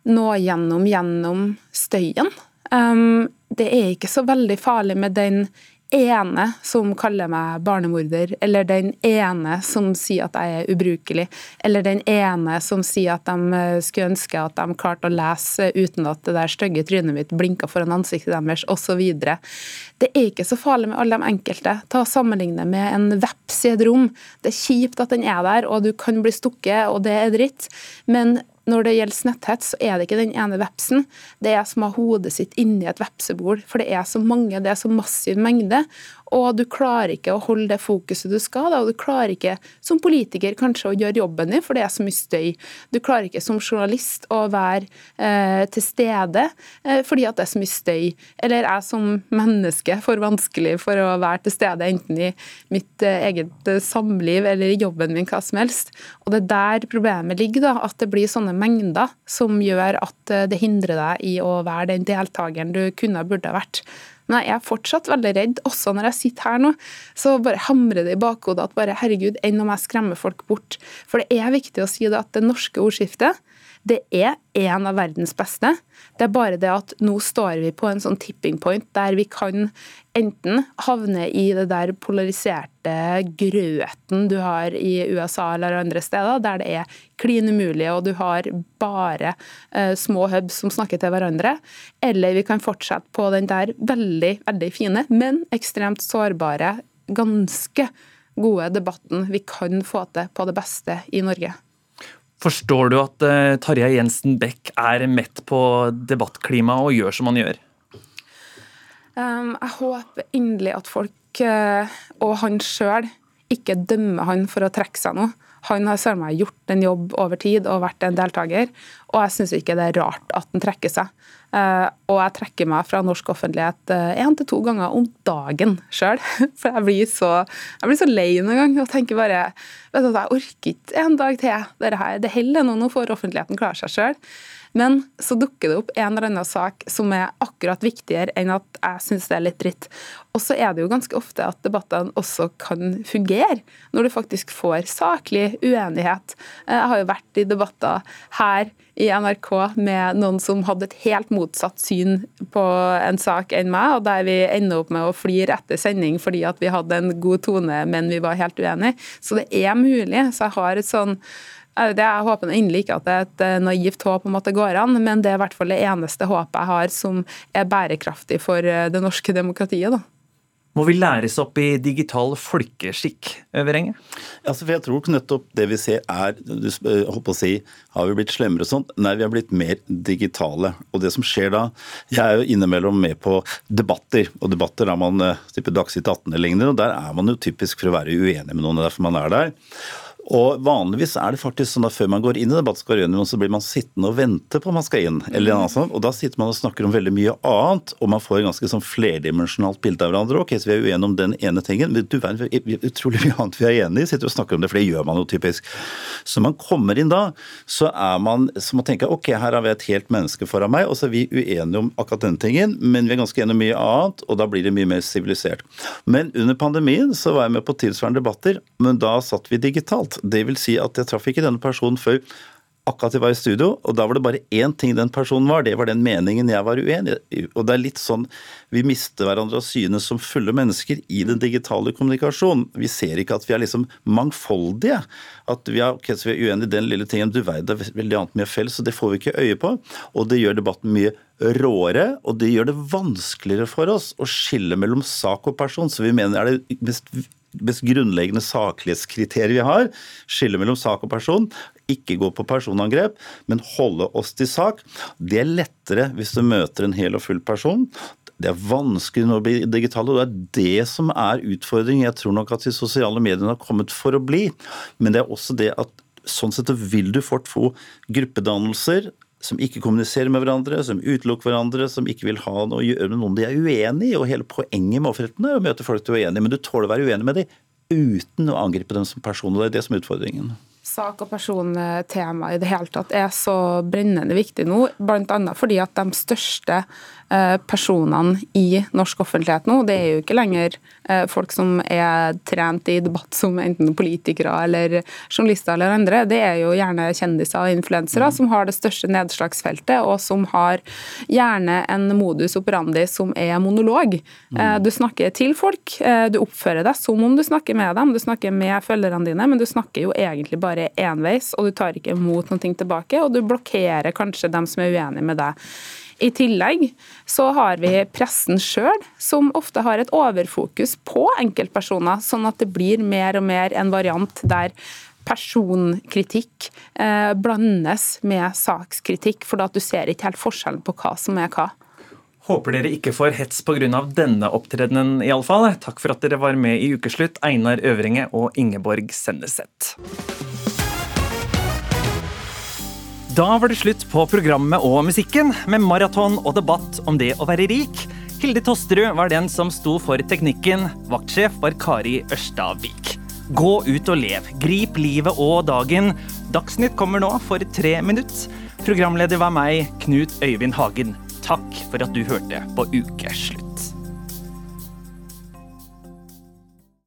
nå gjennom gjennom støyen. Um, det er ikke så veldig farlig med den ene som kaller meg barnemorder, eller den ene som sier at jeg er ubrukelig, eller den ene som sier at de eh, skulle ønske at de klarte å lese uten at det der stygge trynet mitt blinka foran ansiktet deres, osv. Det er ikke så farlig med alle de enkelte. Ta og Sammenligne med en veps i et rom. Det er kjipt at den er der, og du kan bli stukket, og det er dritt. Men når det gjelder netthets, så er det ikke den ene vepsen. Det er som å ha hodet sitt inni et vepsebol. For det er så mange, det er så massiv mengde og du klarer ikke å holde det fokuset du skal. Da, og du klarer ikke som politiker kanskje å gjøre jobben din, for det er så mye støy. Du klarer ikke som journalist å være eh, til stede eh, fordi at det er så mye støy. Eller jeg som menneske for vanskelig for å være til stede enten i mitt eh, eget eh, samliv eller i jobben min, hva som helst. Og det er der problemet ligger, da, at det blir sånne mengder som gjør at eh, det hindrer deg i å være den deltakeren du kunne burde ha vært. Men jeg er fortsatt veldig redd, også når jeg sitter her nå. Så bare hamrer det i bakhodet at bare herregud, enn om jeg skremmer folk bort. For det er viktig å si det at det norske ordskiftet det er en av verdens beste. Det er bare det at nå står vi på en sånn tipping point der vi kan enten havne i det der polariserte grøten du har i USA eller andre steder, der det er klin umulig og du har bare uh, små hubs som snakker til hverandre, eller vi kan fortsette på den der veldig, veldig fine, men ekstremt sårbare, ganske gode debatten vi kan få til på det beste i Norge. Forstår du at uh, Tarjei Jensen Beck er mett på debattklima og gjør som han gjør? Um, jeg håper inderlig at folk, uh, og han sjøl, ikke dømmer han for å trekke seg nå. Han har søren meg gjort en jobb over tid og vært en deltaker, og jeg syns ikke det er rart at han trekker seg. Uh, og jeg trekker meg fra norsk offentlighet én uh, til to ganger om dagen sjøl. For jeg blir, så, jeg blir så lei noen gang og tenker bare vet du, Jeg orker ikke en dag til. Dette det holder nå, nå får offentligheten klare seg sjøl. Men så dukker det opp en eller annen sak som er akkurat viktigere enn at jeg syns det er litt dritt. Og så er det jo ganske ofte at debattene også kan fungere, når du faktisk får saklig uenighet. Jeg har jo vært i debatter her i NRK med noen som hadde et helt motsatt syn på en sak enn meg, og der vi ender opp med å flire etter sending fordi at vi hadde en god tone, men vi var helt uenige. Så det er mulig. Så jeg har et sånn Jeg håper inderlig ikke at det er et eh, naivt håp om at det går an, men det er i hvert fall det eneste håpet jeg har som er bærekraftig for eh, det norske demokratiet. da. Må vi læres opp i digital folkeskikk, Øverenge? Altså, jeg tror nettopp det vi ser er du håper å si, Har vi blitt slemmere og sånt? Nei, vi har blitt mer digitale. Og det som skjer da Jeg er jo innimellom med på debatter, og debatter er man eh, type Dagsnytt 18 eller lignende, og der er man jo typisk for å være uenig med noen, derfor man er der. Og Vanligvis er det faktisk sånn at før man går inn i debattskarrieren, så blir man sittende og vente på om man skal inn. eller noe sånt, og Da sitter man og snakker om veldig mye annet, og man får et ganske sånn flerdimensjonalt bilde av hverandre. Ok, så Vi er uenige om den ene tingen, men du vet, utrolig mye annet vi er enige i. Sitter og snakker om det, for det gjør man jo typisk. Så man kommer inn da, så er man så man tenke ok, her har vi et helt menneske foran meg, og så er vi uenige om akkurat den tingen, men vi er ganske enige om mye annet, og da blir det mye mer sivilisert. Men under pandemien så var jeg med på tilsvarende debatter, men da satt vi digitalt. Det vil si at jeg traff ikke denne personen før akkurat jeg var i studio, og da var det bare én ting den personen var, det var den meningen jeg var uenig i. Og det er litt sånn vi mister hverandre av syne som fulle mennesker i den digitale kommunikasjonen. Vi ser ikke at vi er liksom mangfoldige. At vi er, okay, vi er uenige i den lille tingen. Du veier er veldig annet mye felles, så det får vi ikke øye på. Og det gjør debatten mye råere, og det gjør det vanskeligere for oss å skille mellom sak og person. Så vi mener er det mest mest grunnleggende saklighetskriteriet vi har, skille mellom sak og person, ikke gå på personangrep, men holde oss til sak. Det er lettere hvis du møter en hel og full person. Det er vanskelig når det blir digitale, og det er det som er utfordringen. Jeg tror nok at de sosiale mediene har kommet for å bli, men det er også det at sånn sett vil du fort få gruppedannelser som ikke kommuniserer med hverandre, som utelukker hverandre, som ikke vil ha noe å gjøre med noen de er uenig i. Og hele poenget med offentligheten er å møte folk du er uenig i, men du tåler å være uenig med dem uten å angripe dem som person. og Det er det som er utfordringen sak- og persontema i det hele tatt er så brennende viktig nå, bl.a. fordi at de største personene i norsk offentlighet nå, det er jo ikke lenger eh, folk som er trent i debatt som enten politikere eller journalister eller andre. Det er jo gjerne kjendiser og influensere mm. som har det største nedslagsfeltet, og som har gjerne en modus operandi som er monolog. Mm. Eh, du snakker til folk, du oppfører deg som om du snakker med dem, du snakker med følgerne dine, men du snakker jo egentlig bare bare enveis, og du tar ikke imot noe tilbake, og du blokkerer kanskje dem som er uenige med deg. I tillegg så har vi pressen sjøl, som ofte har et overfokus på enkeltpersoner, sånn at det blir mer og mer en variant der personkritikk eh, blandes med sakskritikk, for at du ser ikke helt forskjellen på hva som er hva. Håper dere ikke får hets pga. denne opptredenen, iallfall. Takk for at dere var med i Ukeslutt, Einar Øvringe og Ingeborg Senneset. Da var det slutt på programmet og musikken, med maraton og debatt om det å være rik. Hilde Tosterud var den som sto for teknikken. Vaktsjef var Kari Ørstavik. Gå ut og lev. Grip livet og dagen. Dagsnytt kommer nå for tre minutter. Programleder var meg, Knut Øyvind Hagen. Takk for at du hørte på Ukeslutt.